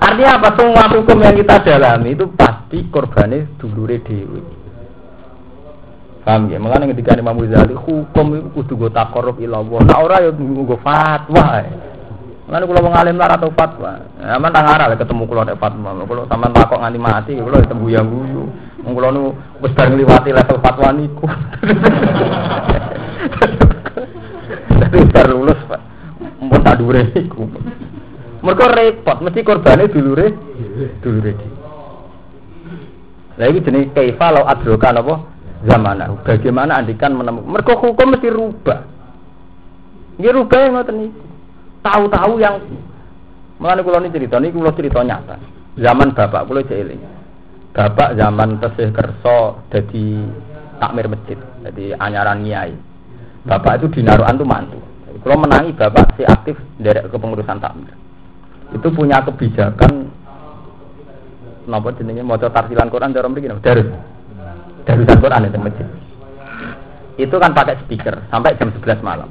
Artinya apa? Semua hukum yang kita dalami itu pasti korbannya dulure dewi. Paham ya? Mengenai ketika Imam Ghazali hukum itu kudu go takorup ilallah. Nah orang ya go fatwa. Mengenai kalau mengalim lara atau fatwa. Aman tak ngarah ketemu kalau ada fatwa. Taman takok nganti mati, guyu. Kalau nu wis bareng liwati level fatwa niku. Tapi baru lulus pak. Mpun tak dure niku. Mereka repot, mesti korbannya dulure, dulure di. Lah iki jenis kaifa lau adroka apa zamana. Bagaimana andikan menemukan mereka hukum mesti rubah. Nggih rubah ngoten niku. Tahu-tahu yang Mulane kula ini cerita ini kula cerita nyata. Zaman bapak kula eling. Bapak zaman tesih kerso jadi takmir masjid, jadi anyaran nyai. Bapak itu dinaruan tuh mantu. Kalau menangi bapak si aktif dari kepengurusan takmir itu punya kebijakan napa jenenge maca tarsilan Quran cara mriki darus. Darusan Quran itu masjid. Itu kan pakai speaker sampai jam 11 malam.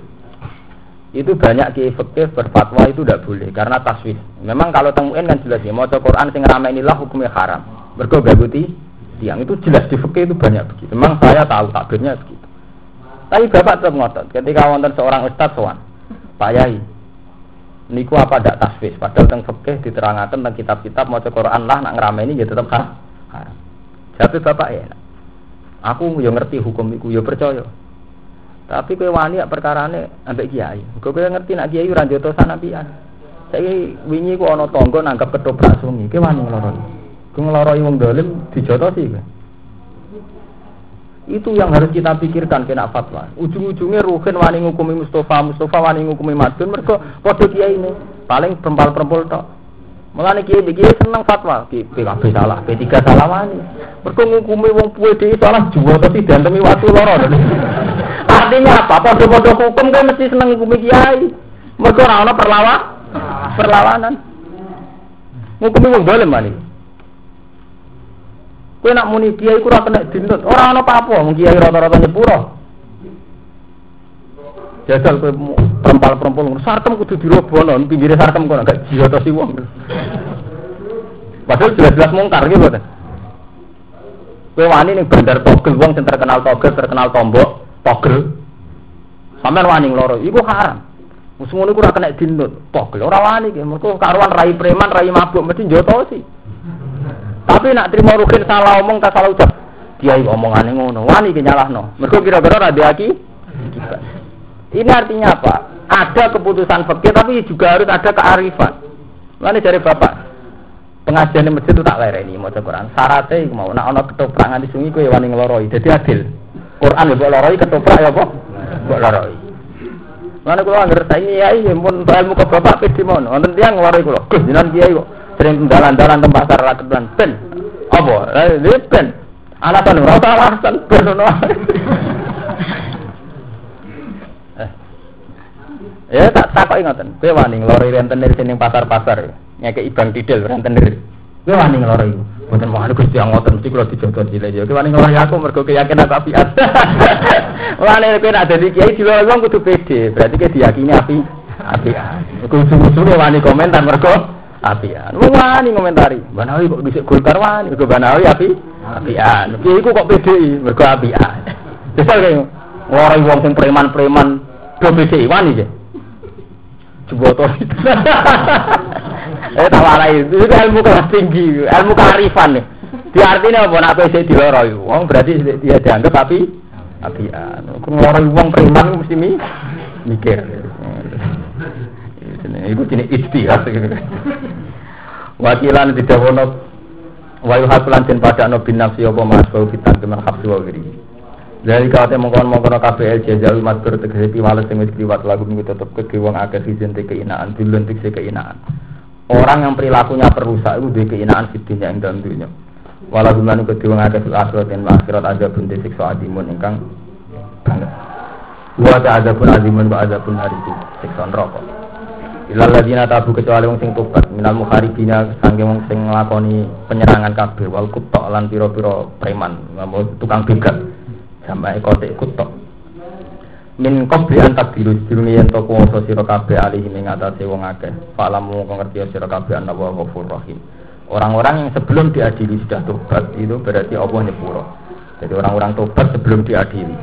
Itu banyak kiai fikih berfatwa itu tidak boleh karena taswif. Memang kalau temuin kan jelas ya maca Quran sing ramai inilah hukumnya haram. Mergo gaguti tiang itu jelas di fikih itu banyak begitu. Memang saya tahu takbirnya begitu. Tapi bapak tetap ngotot. Ketika wonten seorang ustadz sowan, Pak Yai, niku apa tidak taswis padahal tentang fikih diterangkan tentang kitab-kitab mau Quran lah nak ngerame ini ya tetap haram. Tapi bapak ya aku yang ngerti hukum itu ya percaya. Tapi kue wani perkara ini ambek kiai kue ngerti nak kiai ranjoto sana pian saya wingi ku ono tonggo nangkap ketoprak sungi kue wani ngeloroi kue ngeloroi wong dolim dijotosi kue itu yang harus kita pikirkan kena fatwa. Ujung-ujungnya Ruhin wani ngukumi Mustafa, Mustafa wani ngukumi Madun, mereka podo kiai ini paling perempal-perempal tok. Mulane kiai kiai seneng fatwa, PKB salah, P3 salah wani. Mereka ngukumi wong puwe dhewe salah juwa to demi waktu loro. Artinya apa? Podo-podo hukum kan mesti seneng ngukumi kiai. Mereka ora ana perlawan perlawanan. Ngukumi wong dolim wani. Kowe nak muni kiai ku ora kena dintut. Ora ana apa-apa, mung kiai rata-rata nyepuro. Jajal kowe perempal-perempal sarkem kudu dirobono, pinggire sarkem kok gak si wong. Padahal jelas-jelas mungkar gitu kan. Kowe wani ning bandar togel wong sing terkenal togel, terkenal tombok, togel. Sampeyan wani loro, iku haram. Musuh ngono ku ora kena dintut. Togel ora wani ki, mergo karuan rai preman, rai mabuk mesti sih. Tapi nak terima rukin salah omong tak salah ucap. Dia omongane ngono, wani ki nyalahno. Mergo kira-kira ra diaki. Ini artinya apa? Ada keputusan fikih tapi juga harus ada kearifan. Mana dari bapak pengajian di masjid itu tak lereni mau Quran. Syaratnya mau nak ono ketoprak di sungai kue wani ngeloroi. Jadi adil. Quran ya buat loroi ketoprak ya kok buat loroi. Mana kalau anggar saya ini ya ini pun ilmu ke bapak pedi mau. Nonton tiang ngeloroi kulo. Gus jinan kiai kok sering jalan-jalan tempat sarah lakukan ben apa? Eh ben alasan ora usah alasan. Ben ono eh. ya tak tak kok ingatan kowe wani nglori rentenir sing pasar-pasar. Ngeke ibang tidil rentenir kowe wani nglori iku mboten wani Gusti ngoten. Mesti kula dijogo cilik ya kowe wani nglori aku mergo keyakinan aku apiat wani kowe nak dadi kiai diloro wong kudu pede. Berarti kowe diyakini api apiat kudu-kudu wani komentar mergo apian. Wani ngomentari. Banawi kok dhisik Golkar wani, mergo Banawi api apian. Piye iku kok PDI mergo apian. Misal kaya orang wong sing preman-preman do PDI wani ya. Jeboto. eh tawarai itu ilmu kelas tinggi, ilmu kearifan nih. Di artinya apa nak PC di loro wong berarti dia dianggap api apian. Ngoroi wong preman mesti mikir. Iku jenis istihad. Wakilan tidak wono wayu hasulan pada no bin nafsi apa mas bau fitan kemen hafsu wa wiri. Dari kate mongkon mongkon KPL jajal matur tegese piwales sing wis kliwat lagu niku tetep ke wong akeh izin te keinaan dulun te keinaan. Orang yang perilakunya perusak itu dia keinaan fitnya ing dalam dunia. Walau gimana ke wong akeh fil akhirat dan akhirat ada pun siksa adimun ingkang banget. Ada pun adimun wa ada pun hariku siksa neraka. Ilal ladina tabu kecuali wong sing tobat. Minal mukharibina sangge wong sing nglakoni penyerangan kabeh. Wal kutok lan pira-pira preman. Tukang begal sampai kotek kutok. Min qabli an takdiru dirungi yen to kuwasa sira kabeh alihi ing atase wong akeh. Falamu ngerti sira kabeh ana wa ghafur rahim. Orang-orang yang sebelum diadili sudah tobat itu berarti Allah nyepuro jadi orang-orang tobat sebelum diadili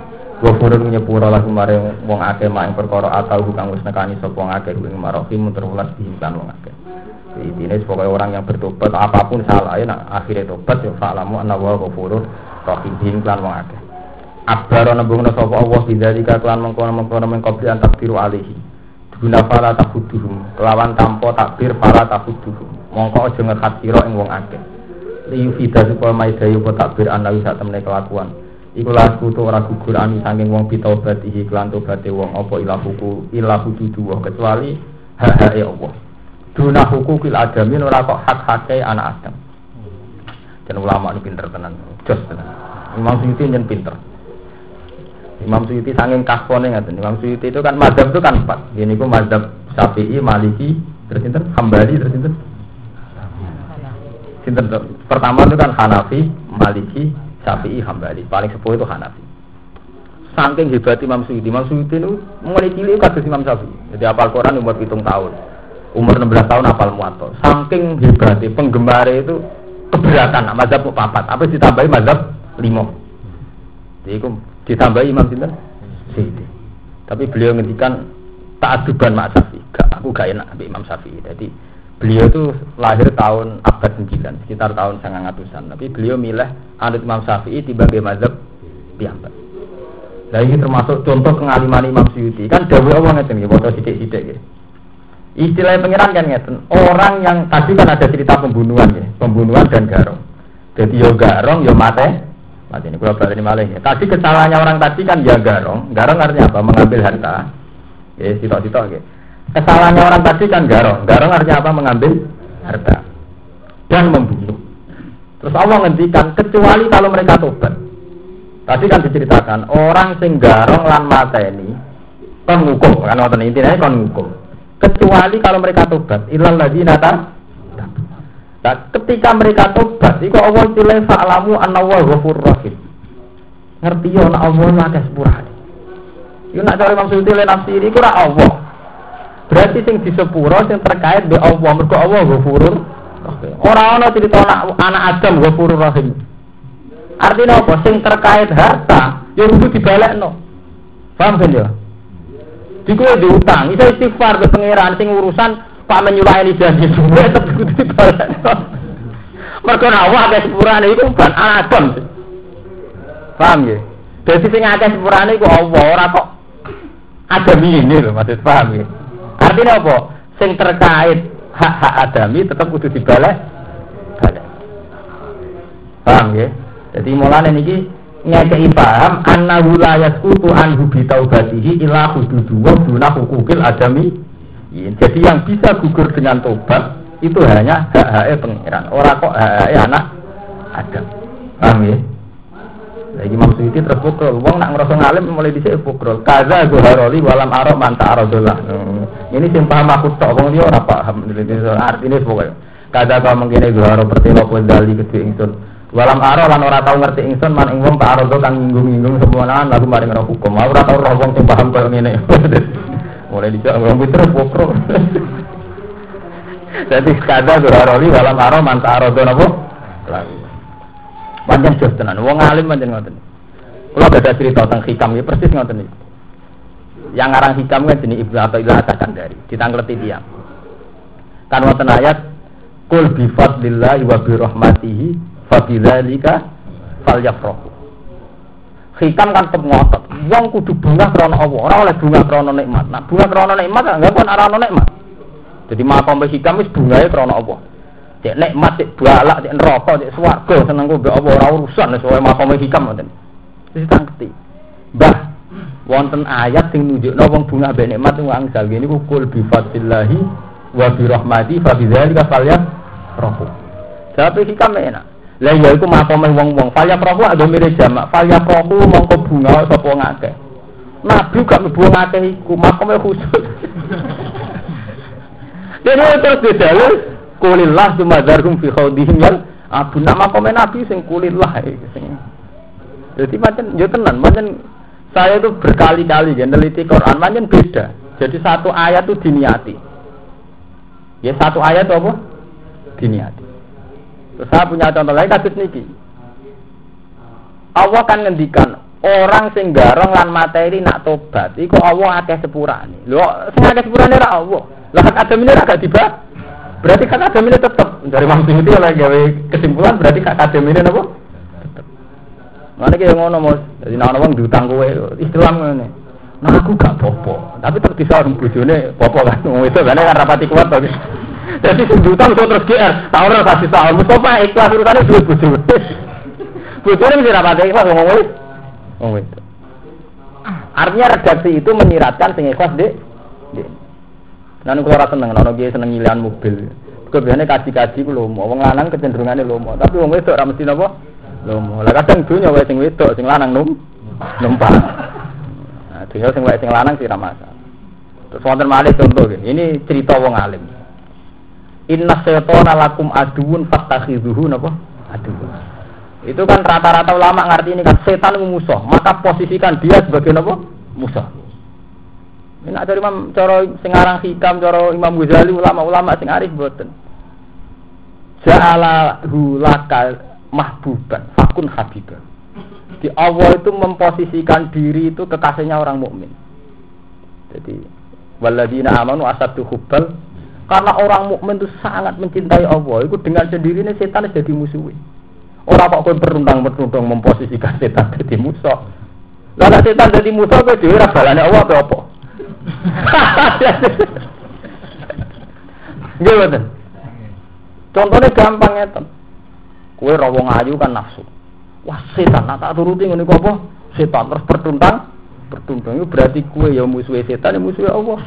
Wa furun nyepura lah kemarin wong akeh mak ing perkara atau kang wis nekani sapa wong akeh ing marahim terwelas dihitan wong akeh. Intinya sebagai orang yang bertobat apa pun salah ya nah, akhirnya tobat ya fa'lamu anna wa ghafurur rahim him lan wong akeh. Abaro nembungna sapa Allah bidzalika kelan mengkono-mengkono mengkopi antak biru alihi. Guna pala takuduhum kelawan tanpa takbir pala takuduhum. Mongko aja ngerhat sira ing wong akeh. Liyu fida supaya maidayu takbir anawi sak temene kelakuan. Iku lagu tu ora gugur ani saking wong bitaubat iki kelan tobaté wong apa ilah huku ilah hudu dua kecuali hak hak Allah. Duna huku kil adamin ora kok hak hak anak Adam. Dan ulama ini pinter tenan, jos tenan. Imam Suyuti yang pinter. Imam Suyuti saking kasone ngaten. Imam Suyuti itu kan mazhab itu kan empat. Ini ku mazhab Syafi'i, Maliki, terus sinten? Hambali, terus? Sinten Pertama itu kan Hanafi, Maliki, Syafi'i Hambali, paling sepuh itu Hanafi. Saking hebat Imam Suyuti, Imam Suyuti itu mulai cilik kasus Imam Syafi'i. Jadi apal Quran umur hitung tahun, umur 16 tahun apal muato. Saking hebatnya penggemar itu keberatan, mazhab papat, apa ditambahi mazhab limo. Jadi ditambahi Imam Sinten Suyuti. Tapi beliau ngendikan tak aduban Mak Syafi'i, gak, aku gak enak Imam Syafi'i. Jadi Beliau itu lahir tahun abad 9, sekitar tahun 900-an. Tapi beliau milih anut Imam Syafi'i sebagai mazhab piyambak. Nah ini termasuk contoh pengaliman Imam Syuuti. Kan Dewi Allah ngeten ya, foto sidik-sidik ya. Istilah pengiran kan ngeten. Orang yang tadi kan ada cerita pembunuhan ya, pembunuhan dan garong. Jadi yo garong yo mate. Mati ini kalau berarti malah ya. Tadi kesalahannya orang tadi kan ya garong. Garong artinya apa? Mengambil harta. Ya, sitok-sitok ya. Kesalahannya orang tadi kan garong. Garong artinya apa? Mengambil harta dan membunuh. Terus Allah ngendikan kecuali kalau mereka tobat. Tadi kan diceritakan orang sing garong lan mata ini kon hukum kan wonten intinya kon hukum. Kecuali kalau mereka tobat. Ilal ladzina Nah, ketika mereka tobat, itu Allah cilai fa'lamu anna wa ghafur rahim. Ngerti ya ana Allah lagi sepurane. Yo nak cari maksud ile nafsi Allah. Berarti sing disepuro sing terkait be Allah mergo Allah ghafurur Ora ana cerita anak, anak Adam ghafurur rahim. Artinya apa? Sing terkait harta ya kudu dibalekno. Paham kan ya? Diku diutang, iso istighfar ke pangeran sing urusan Pak menyulayani janji suwe tetep kudu dibalekno. Mergo awak akeh sepurane iku kan Adam. Paham ya? Dadi sing akeh sepurane iku Allah ora kok Adam ini lho maksud paham ya? Artinya apa? Sing terkait hak-hak adami tetap kudu dibalik. Balik. Paham ya? Jadi mulane niki ngekei paham annahu la yasqutu anhu bi taubatihi illa hududu wa duna hukukil adami. Ya, jadi yang bisa gugur dengan tobat itu hanya hak-hak pengiran. Orang kok hak-hak anak Adam. Paham ya? Lagi maksud itu terus pukul. Wong nak ngerasa ngalim mulai dhisik pukul. Kaza haroli walam arok manta arodolah. Hmm. Ini sing paham aku tok wong liya ora paham. Artine pokoknya. Kaza kau mengkene zuharo pertelo kowe dali kedhe ingsun. Walam aro lan ora tau ngerti ingsun man ing wong tak arodo kang nyinggung-nyinggung semua lagu mari ngerti hukum. Ora tau roh wong sing paham koyo ngene. mulai dhisik wong terus pukul. Jadi kaza haroli walam aro manta arodo napa? Lagu. Panjang jos tenan, wong alim panjang ngoten. Kalau ada cerita tentang hikam ya persis ngoten iki. Yang ngarang hikam kan jenis Ibnu Athaillah dari ditangkleti dia. Kan wonten ayat Kul bi fadlillahi wa bi rahmatihi fa bidzalika falyafrahu. Hikam kan tetep ngotot. Wong kudu bunga krana Allah, ora oleh bunga krana nikmat. Nah, bunga krana nikmat enggak pun ora ono nikmat. Jadi makom hikam wis bungae krana Allah. Cek nikmat, cek balak, cek neraka, cek swarga seneng ku mbek apa ora urusan sesuai makome hikam ngoten. Wis tangketi. Mbah, wonten ayat sing nunjukno wong bunga mbek nikmat wong angsal niku kul bi fadlillahi wa bi rahmati fa bi dzalika falyafrahu. Tapi hikam enak. Lah ya iku makome wong-wong falyafrahu ada mirip jamak. Falyafrahu mongko bunga sapa ngakeh. Nabi gak mlebu ngakeh iku makome khusus. Jadi terus didalil kulillah sumadarhum fi khawdihim yang abu nama komen nabi sing kulillah sing. Jadi macam yo tenan, macam saya itu berkali-kali ya neliti Quran, macam beda. Jadi satu ayat itu diniati. Ya satu ayat itu apa? Diniati. Terus saya punya contoh lain kasus niki. Allah kan ngendikan orang sing garong lan materi nak tobat iku Allah akeh sepurane. Lho sing akeh sepurane ra Allah. Lah hak adam ini agak tiba. Berarti hak adam ini tetap dari Imam itu oleh gawe kesimpulan berarti hak adam ini apa? Mana kayak ngono mos. Jadi nak wong diutang kowe Islam ngene. Nah aku gak popo, tapi tetep bisa orang bojone popo kan. Wong itu kan kan rapati kuat to. Jadi sing diutang terus GR, tak ora kasih tahu. Mustafa ikhlas urusane duit bojone. Bojone mesti rapati ikhlas ngomong wis. Wong itu. Artinya redaksi itu menyiratkan sing ikhlas dek. Nah, kalau rasa seneng, kalau dia seneng nyilian mobil. Kebiasaannya kaji-kaji ku lomo, wong lanang kecenderungannya lomo. Tapi wong wedok ora mesti napa? Lomo. Lah kadang dunya wae sing wedok, sing lanang num numpak. Nah, dunya sing wae sing lanang sih ra masalah. Terus wonten malih contoh Ini cerita wong alim. Inna syaitana lakum aduun fattakhidhuhu napa? Aduun. Itu kan rata-rata ulama ngerti ini kan setan musuh, maka posisikan dia sebagai apa? Musuh. Ini ada Imam cara sing aran hikam, cara Imam Ghazali ulama-ulama sing arif boten. Ja'ala hulaka mahbuban, fakun habibah. Di Allah itu memposisikan diri itu kekasihnya orang mukmin. Jadi waladina amanu asadu hubbal karena orang mukmin itu sangat mencintai Allah, itu dengan sendirinya setan jadi musuh. Orang kok kowe berundang-berundang memposisikan setan jadi musuh. Lalu setan jadi musuh kowe dhewe ra balane Allah apa apa? Nggih mboten. Contohnya gampang ya, Kue rawong ayu kan nafsu. Wah setan, nak tak turuti ngono apa? Setan terus bertuntang, bertuntang itu berarti kue ya musuh setan, ya musuh Allah.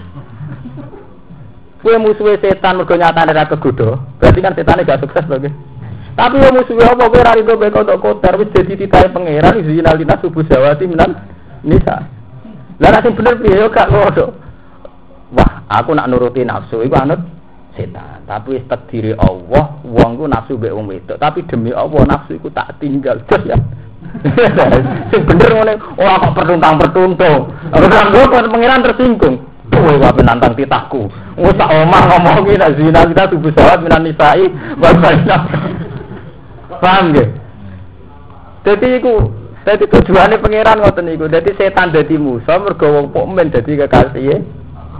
Kue musuh setan mergo nyatane ra kegoda, berarti kan setan gak sukses lagi. Tapi ya musuh apa kue ra rido beko tok kotor wis dadi titahe pangeran zina linas subuh jawati menan nisa. Lah nek bener piye yo gak ngono. Wah, aku nak nuruti nafsu iku anut setan. Tapi wis takdiri Allah, wong ku nafsu mbek wong wedok, tapi demi Allah nafsu iku tak tinggal. Terus ya. Sing bener ngene, ora kok pertuntang-pertuntung. Ora kok pengiran tersinggung. Kowe wae penantang titahku. Wis tak omah ngomongi nek zina kita tubuh sawat minan nisai, bapak Paham nggih? Dadi iku Dadi tujuane pangeran ngoten niku. Dadi setan dadi musuh mergo wong mukmin dadi kekasih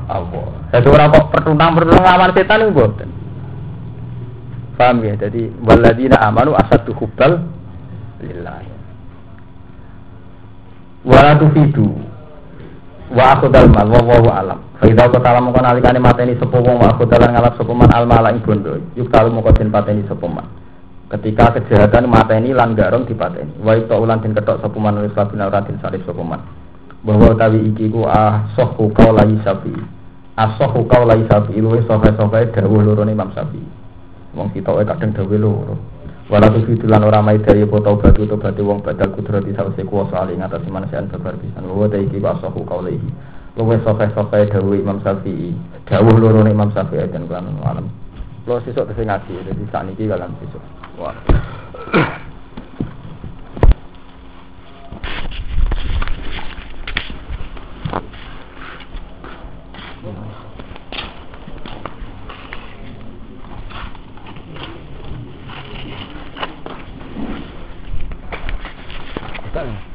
Allah. Dadi ora kok pertuntang-pertuntang lawan setan niku mboten. Paham ya? Jadi waladina amanu asadu hubbal lillah. Wa tufidu wa akhudal mal wa wa alam. Fa idza qatala mongko nalikane mateni sapa wong wa akhudal ngalap sapa man al mala ing bondo. Yuk talu mongko den pateni sapa man ketika kejahatan mata ini lan garong dipateni. Wa itu ulan den ketok sapa man wis labina ora den salib sapa man. Bahwa tawi iki ku ah sohu kaula isafi asohu kaula isafi luwe sohe-sohe dawuh loro Imam Syafi'i wong kita kadang dawuh loro. Wala tu fidulan ora mai dari apa taubat tobat wong badal kudrati sawise kuwasa ali ngatasi manusiaan babar pisan. Wa ta iki ku asohu kaula iki luwe sohe-sohe dawuh Imam Syafi'i dawuh loro Imam Syafi'i dan kan alam Lo sesuk tesih ngaji, saat ini kalian 我我干。